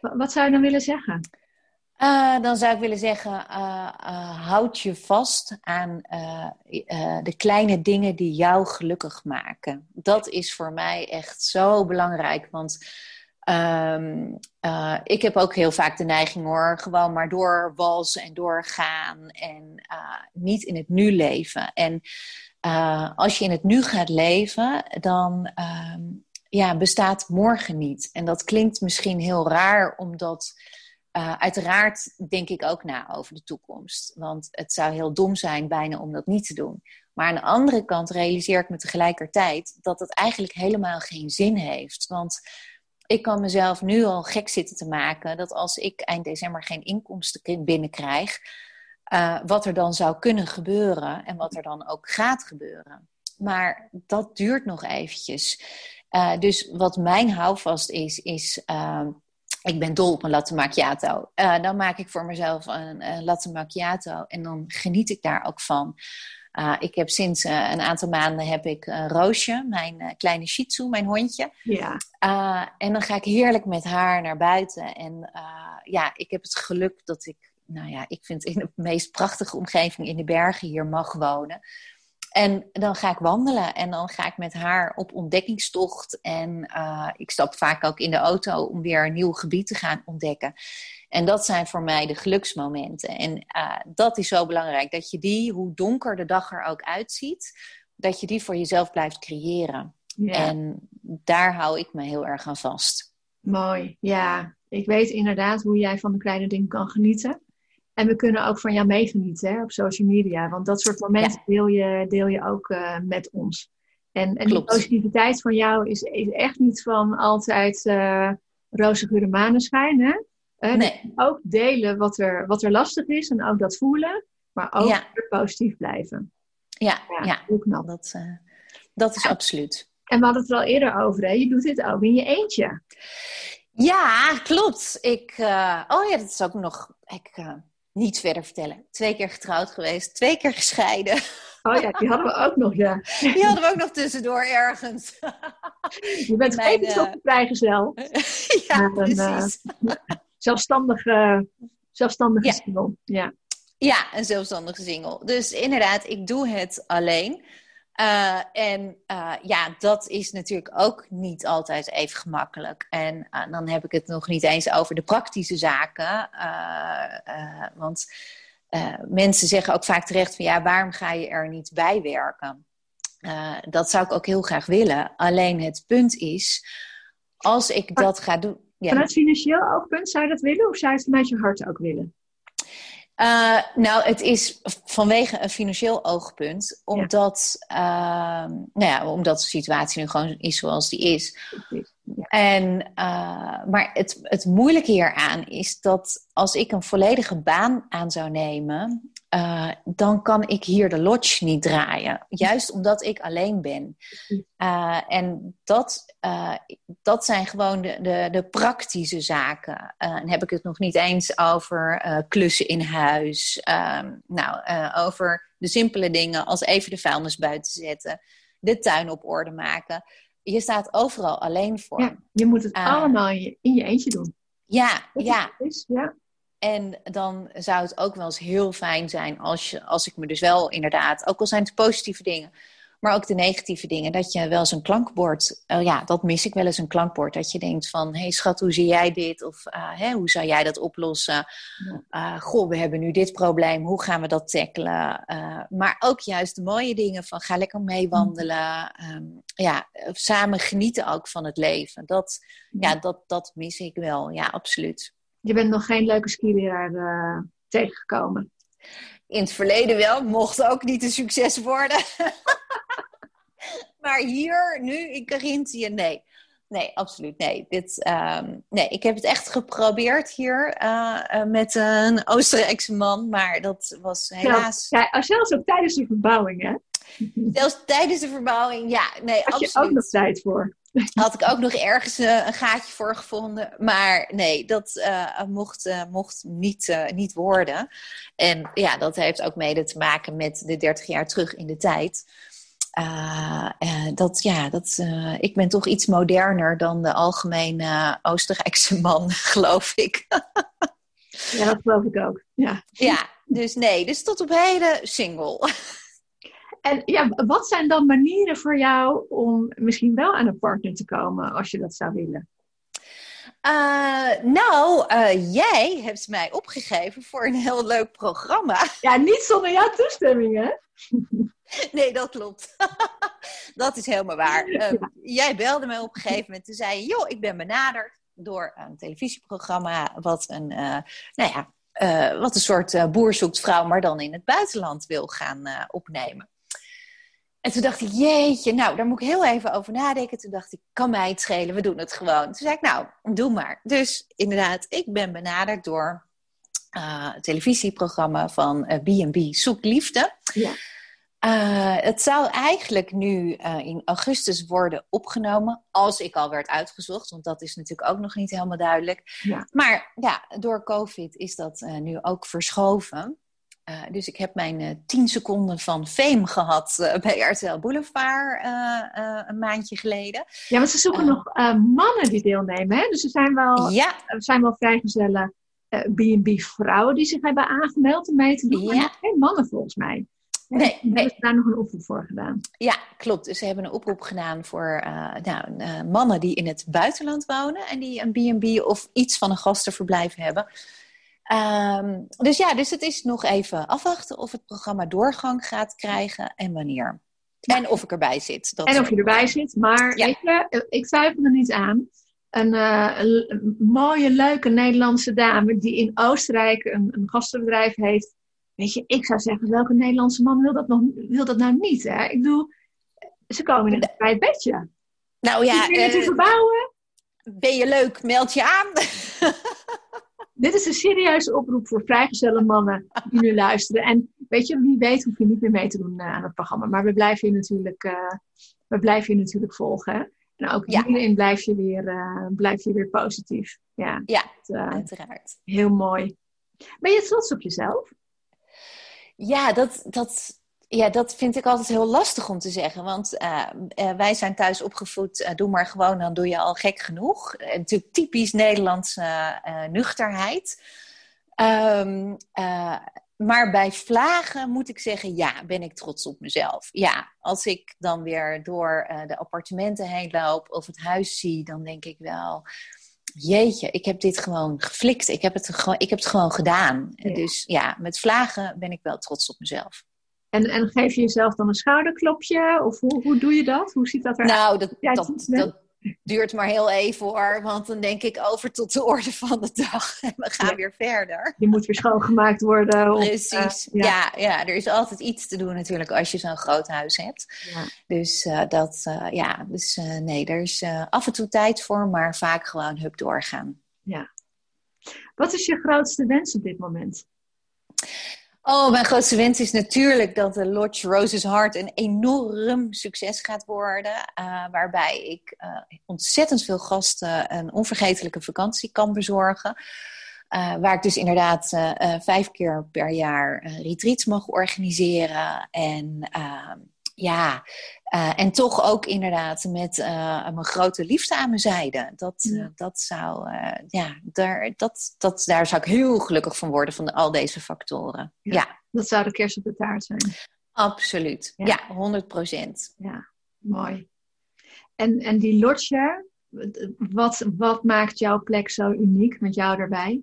Wat zou je dan willen zeggen? Uh, dan zou ik willen zeggen, uh, houd je vast aan de kleine dingen die jou gelukkig maken. Dat is voor mij echt zo belangrijk. Want um, ik heb ook heel vaak de neiging hoor, gewoon maar doorwalsen en doorgaan en niet in het nu leven. En als je in het nu gaat leven, dan ehm, ja, bestaat morgen niet. En dat klinkt misschien heel raar, omdat uh, uiteraard denk ik ook na over de toekomst. Want het zou heel dom zijn bijna om dat niet te doen. Maar aan de andere kant realiseer ik me tegelijkertijd dat het eigenlijk helemaal geen zin heeft. Want ik kan mezelf nu al gek zitten te maken dat als ik eind december geen inkomsten binnenkrijg, uh, wat er dan zou kunnen gebeuren en wat er dan ook gaat gebeuren. Maar dat duurt nog eventjes. Uh, dus wat mijn houvast is, is uh, ik ben dol op een latte macchiato. Uh, dan maak ik voor mezelf een, een, latte macchiato en dan geniet ik daar ook van. Uh, ik heb sinds een aantal maanden heb ik Roosje, mijn kleine Shih Tzu, mijn hondje. Ja. en dan ga ik heerlijk met haar naar buiten. En ja, ik heb het geluk dat ik, nou ja, ik vind in de meest prachtige omgeving in de bergen hier mag wonen. En dan ga ik wandelen en dan ga ik met haar op ontdekkingstocht. En uh, ik stap vaak ook in de auto om weer een nieuw gebied te gaan ontdekken. En dat zijn voor mij de geluksmomenten. En uh, dat is zo belangrijk, dat je die, hoe donker de dag er ook uitziet, dat je die voor jezelf blijft creëren. Ja. En daar hou ik me heel erg aan vast. Mooi, ja. Ik weet inderdaad hoe jij van de kleine dingen kan genieten. En we kunnen ook van jou meegenieten hè, op social media. Want dat soort momenten deel, je, deel je ook uh, met ons. En, en die positiviteit van jou is, is echt niet van altijd uh, roze gure maneschijn. Hè? Uh, nee. Ook delen wat er, wat er lastig is en ook dat voelen. Maar ook ja. positief blijven. Ja, ja, ja. Dat, dat is absoluut. En we hadden het er al eerder over. Hè? Je doet dit ook in je eentje. Ja, klopt. Ik, oh ja, dat is ook nog... Ik, niet verder vertellen. Twee keer getrouwd geweest, twee keer gescheiden. Oh ja, die hadden we ook nog, ja. Die hadden we ook nog tussendoor ergens. Je bent Mijn, even uh... vrijgezel. ja, een, precies. Uh, zelfstandige, zelfstandige ja. single. Ja. ja, een zelfstandige single. Dus inderdaad, ik doe het alleen. Uh, en uh, ja, dat is natuurlijk ook niet altijd even gemakkelijk. En uh, dan heb ik het nog niet eens over de praktische zaken. want mensen zeggen ook vaak terecht van ja, waarom ga je er niet bij werken? dat zou ik ook heel graag willen. Alleen het punt is, als ik dat ga doen. Ja. Vanuit financieel oogpunt zou je dat willen of zou je het vanuit je hart ook willen? Uh, nou, het is vanwege een financieel oogpunt, omdat, ja. uh, nou ja, omdat de situatie nu gewoon is zoals die is. Ja. En, uh, maar het, het moeilijke hieraan is dat als ik een volledige baan aan zou nemen, uh, dan kan ik hier de lodge niet draaien. Juist omdat ik alleen ben. Uh, en dat, uh, dat zijn gewoon de, de, de praktische zaken. dan heb ik het nog niet eens over klussen in huis. Ehm, nou, over de simpele dingen als even de vuilnis buiten zetten. De tuin op orde maken. Je staat overal alleen voor. Ja, je moet het allemaal in je, in je eentje doen. Ja, ja. Is, ja. En dan zou het ook wel eens heel fijn zijn als, je, als ik me dus wel inderdaad, ook al zijn het positieve dingen, maar ook de negatieve dingen, dat je wel eens een klankbord, uh, ja, dat mis ik wel eens een klankbord, dat je denkt van, hé hey, schat, hoe zie jij dit? Of uh, hè, hoe zou jij dat oplossen? Uh, goh, we hebben nu dit probleem, hoe gaan we dat tackelen? maar ook juist de mooie dingen van, ga lekker meewandelen, um, ja, samen genieten ook van het leven. Dat, ja, dat, dat mis ik wel, ja, absoluut. Je bent nog geen leuke skileraar uh, tegengekomen. In het verleden wel, mocht ook niet een succes worden. maar hier, nu in Carinthië, nee. Nee, absoluut nee. Dit, um, nee. Ik heb het echt geprobeerd hier uh, uh, met een Oostenrijkse man, maar dat was helaas... Ja, zelfs ook tijdens de verbouwing, hè? Zelfs tijdens de verbouwing, ja. Nee, Had absoluut. je ook nog tijd voor? Had ik ook nog ergens uh, een gaatje voor gevonden. Maar nee, dat uh, mocht, uh, mocht niet, niet worden. En ja, dat heeft ook mede te maken met de 30 jaar terug in de tijd. dat, ja, dat, ik ben toch iets moderner dan de algemene Oostenrijkse man, geloof ik. ja, dat geloof ik ook. Ja, ja dus nee, dus tot op heden single. En ja, wat zijn dan manieren voor jou om misschien wel aan een partner te komen als je dat zou willen? Uh, nou, uh, jij hebt mij opgegeven voor een heel leuk programma. Ja, niet zonder jouw toestemming, hè? Nee, dat klopt. dat is helemaal waar. Uh, ja. Jij belde mij op een gegeven moment. Toen zei je, joh, ik ben benaderd door een televisieprogramma... wat een, nou ja, wat een soort boer zoekt vrouw... maar dan in het buitenland wil gaan opnemen. En toen dacht ik, jeetje, nou, daar moet ik heel even over nadenken. Toen dacht ik, kan mij het schelen, we doen het gewoon. Toen zei ik, nou, doe maar. Dus inderdaad, ik ben benaderd door uh, het televisieprogramma van B&B uh, Zoek Liefde. Ja. Uh, het zou eigenlijk nu in augustus worden opgenomen, als ik al werd uitgezocht, want dat is natuurlijk ook nog niet helemaal duidelijk. Ja. Maar ja, door COVID is dat nu ook verschoven. Uh, dus ik heb mijn uh, tien seconden van fame gehad uh, bij RTL Boulevard een maandje geleden. Ja, want ze zoeken nog mannen die deelnemen. Hè? Dus er zijn wel, ja. er zijn wel vrijgezelle B&B vrouwen die zich hebben aangemeld om mee te doen. Ja. Maar geen mannen volgens mij. Nee, nee. Hebben ze daar nog een oproep voor gedaan? Ja, klopt. Dus ze hebben een oproep gedaan voor nou, mannen die in het buitenland wonen en die een B&B of iets van een gastenverblijf hebben. Um, dus ja, dus het is nog even afwachten of het programma doorgang gaat krijgen en wanneer. En of ik erbij zit. Dat en of je erbij zit. Maar ja. weet je, ik twijfel er niet aan. Een, uh, een, mooie, leuke Nederlandse dame die in Oostenrijk een, een gastenbedrijf heeft. Weet je, ik zou zeggen, welke Nederlandse man wil dat, nog, wil dat nou niet? Hè? Ik bedoel, ze komen in bij het bedje. Nou ja, uh, te verbouwen. Ben je leuk, meld je aan. Dit is een serieuze oproep voor vrijgezelle mannen die nu luisteren. En weet je, wie weet hoef je niet meer mee te doen uh, aan het programma. Maar we blijven je natuurlijk, uh, we blijven je natuurlijk volgen. Hè? En ook ja. hierin blijf je weer, uh, blijf je weer positief. Ja, ja het, uiteraard. Heel mooi. Ben je trots op jezelf? Ja, dat, dat, ja, dat vind ik altijd heel lastig om te zeggen. Want uh, uh, wij zijn thuis opgevoed, uh, doe maar gewoon, dan doe je al gek genoeg. natuurlijk typisch Nederlandse nuchterheid. Um, maar bij vlagen moet ik zeggen, ja, ben ik trots op mezelf. Ja, als ik dan weer door de appartementen heen loop of het huis zie, dan denk ik wel, jeetje, ik heb dit gewoon geflikt. Ik heb het gewoon, ik heb het gewoon gedaan. Dus ja, met vlagen ben ik wel trots op mezelf. En, en geef je jezelf dan een schouderklopje? Of hoe, hoe doe je dat? Hoe ziet dat eruit? Nou, dat, dat, dat, duurt maar heel even hoor. Want dan denk ik over tot de orde van de dag. En we gaan weer verder. Je moet weer schoongemaakt worden. Precies. Uh, ja. ja. er is altijd iets te doen natuurlijk als je zo'n groot huis hebt. Ja. Dus uh, dat, uh, ja, dus nee, er is af en toe tijd voor, maar vaak gewoon hup doorgaan. Ja. Wat is je grootste wens op dit moment? Oh, mijn grootste wens is natuurlijk dat de Lodge Roses Heart een enorm succes gaat worden. Uh, waarbij ik uh, ontzettend veel gasten een onvergetelijke vakantie kan bezorgen. Uh, waar ik dus inderdaad vijf keer per jaar retreats mag organiseren. En ehm, ja, uh, en toch ook inderdaad met uh, mijn grote liefde aan mijn zijde. Dat, ja. uh, dat zou, ja, daar, dat, dat, daar zou ik heel gelukkig van worden, van de, al deze factoren. Ja, ja, Dat zou de kerst op de taart zijn. Absoluut, ja, ja 100 procent. Ja, mooi. En, en die lotje, wat, wat maakt jouw plek zo uniek met jou erbij?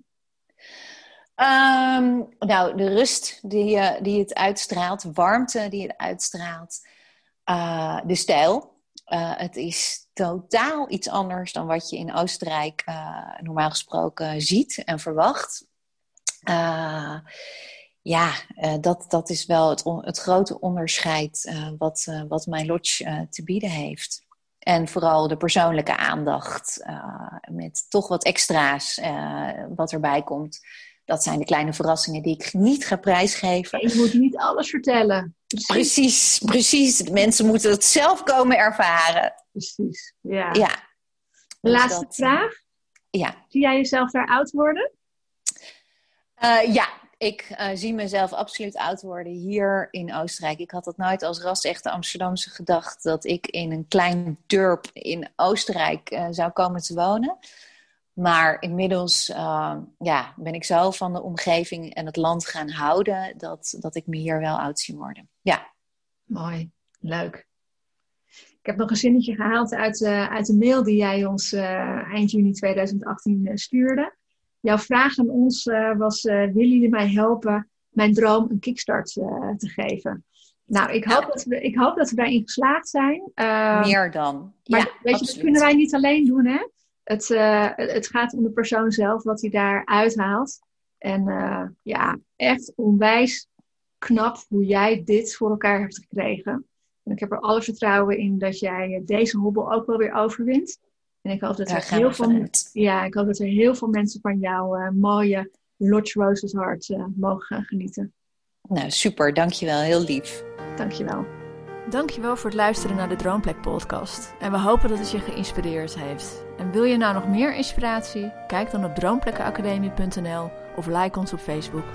Um, nou, de rust die, uh, die het uitstraalt, warmte die het uitstraalt, uh, de stijl. Uh, het is totaal iets anders dan wat je in Oostenrijk normaal gesproken ziet en verwacht. ja, dat, dat is wel het, het grote onderscheid wat, wat mijn lodge te bieden heeft. En vooral de persoonlijke aandacht met toch wat extra's wat erbij komt dat zijn de kleine verrassingen die ik niet ga prijsgeven. Je moet niet alles vertellen. Precies, precies. De mensen moeten het zelf komen ervaren. Precies, ja. ja. Dus Laatste dat, vraag. Ja. Zie jij jezelf daar oud worden? Uh, ja, ik uh, zie mezelf absoluut oud worden hier in Oostenrijk. Ik had dat nooit als ras-echte Amsterdamse gedacht... dat ik in een klein dorp in Oostenrijk uh, zou komen te wonen. Maar inmiddels uh, ja, ben ik zo van de omgeving en het land gaan houden dat, dat ik me hier wel oud zie worden. Ja. Mooi, leuk. Ik heb nog een zinnetje gehaald uit, uh, uit de mail die jij ons uh, eind juni 2018 stuurde. Jouw vraag aan ons was: willen jullie mij helpen mijn droom een kickstart te geven? Nou, ik hoop, dat we, ik hoop dat we daarin geslaagd zijn. Ehm, Meer dan. Maar ja, weet je, dat kunnen wij niet alleen doen, hè? Het, uh, het gaat om de persoon zelf, wat hij daar uithaalt. En uh, ja, echt onwijs knap hoe jij dit voor elkaar hebt gekregen. En ik heb er alle vertrouwen in dat jij deze hobbel ook wel weer overwint. En ik hoop dat, er heel, veel, ja, ik hoop dat er heel veel mensen van jouw uh, mooie Lodge Roses Heart mogen gaan genieten. Nou, super. Dankjewel. Heel lief. Dankjewel. Dankjewel voor het luisteren naar de Droomplek podcast. En we hopen dat het je geïnspireerd heeft. En wil je nou nog meer inspiratie? Kijk dan op droomplekkenacademie.nl of like ons op Facebook.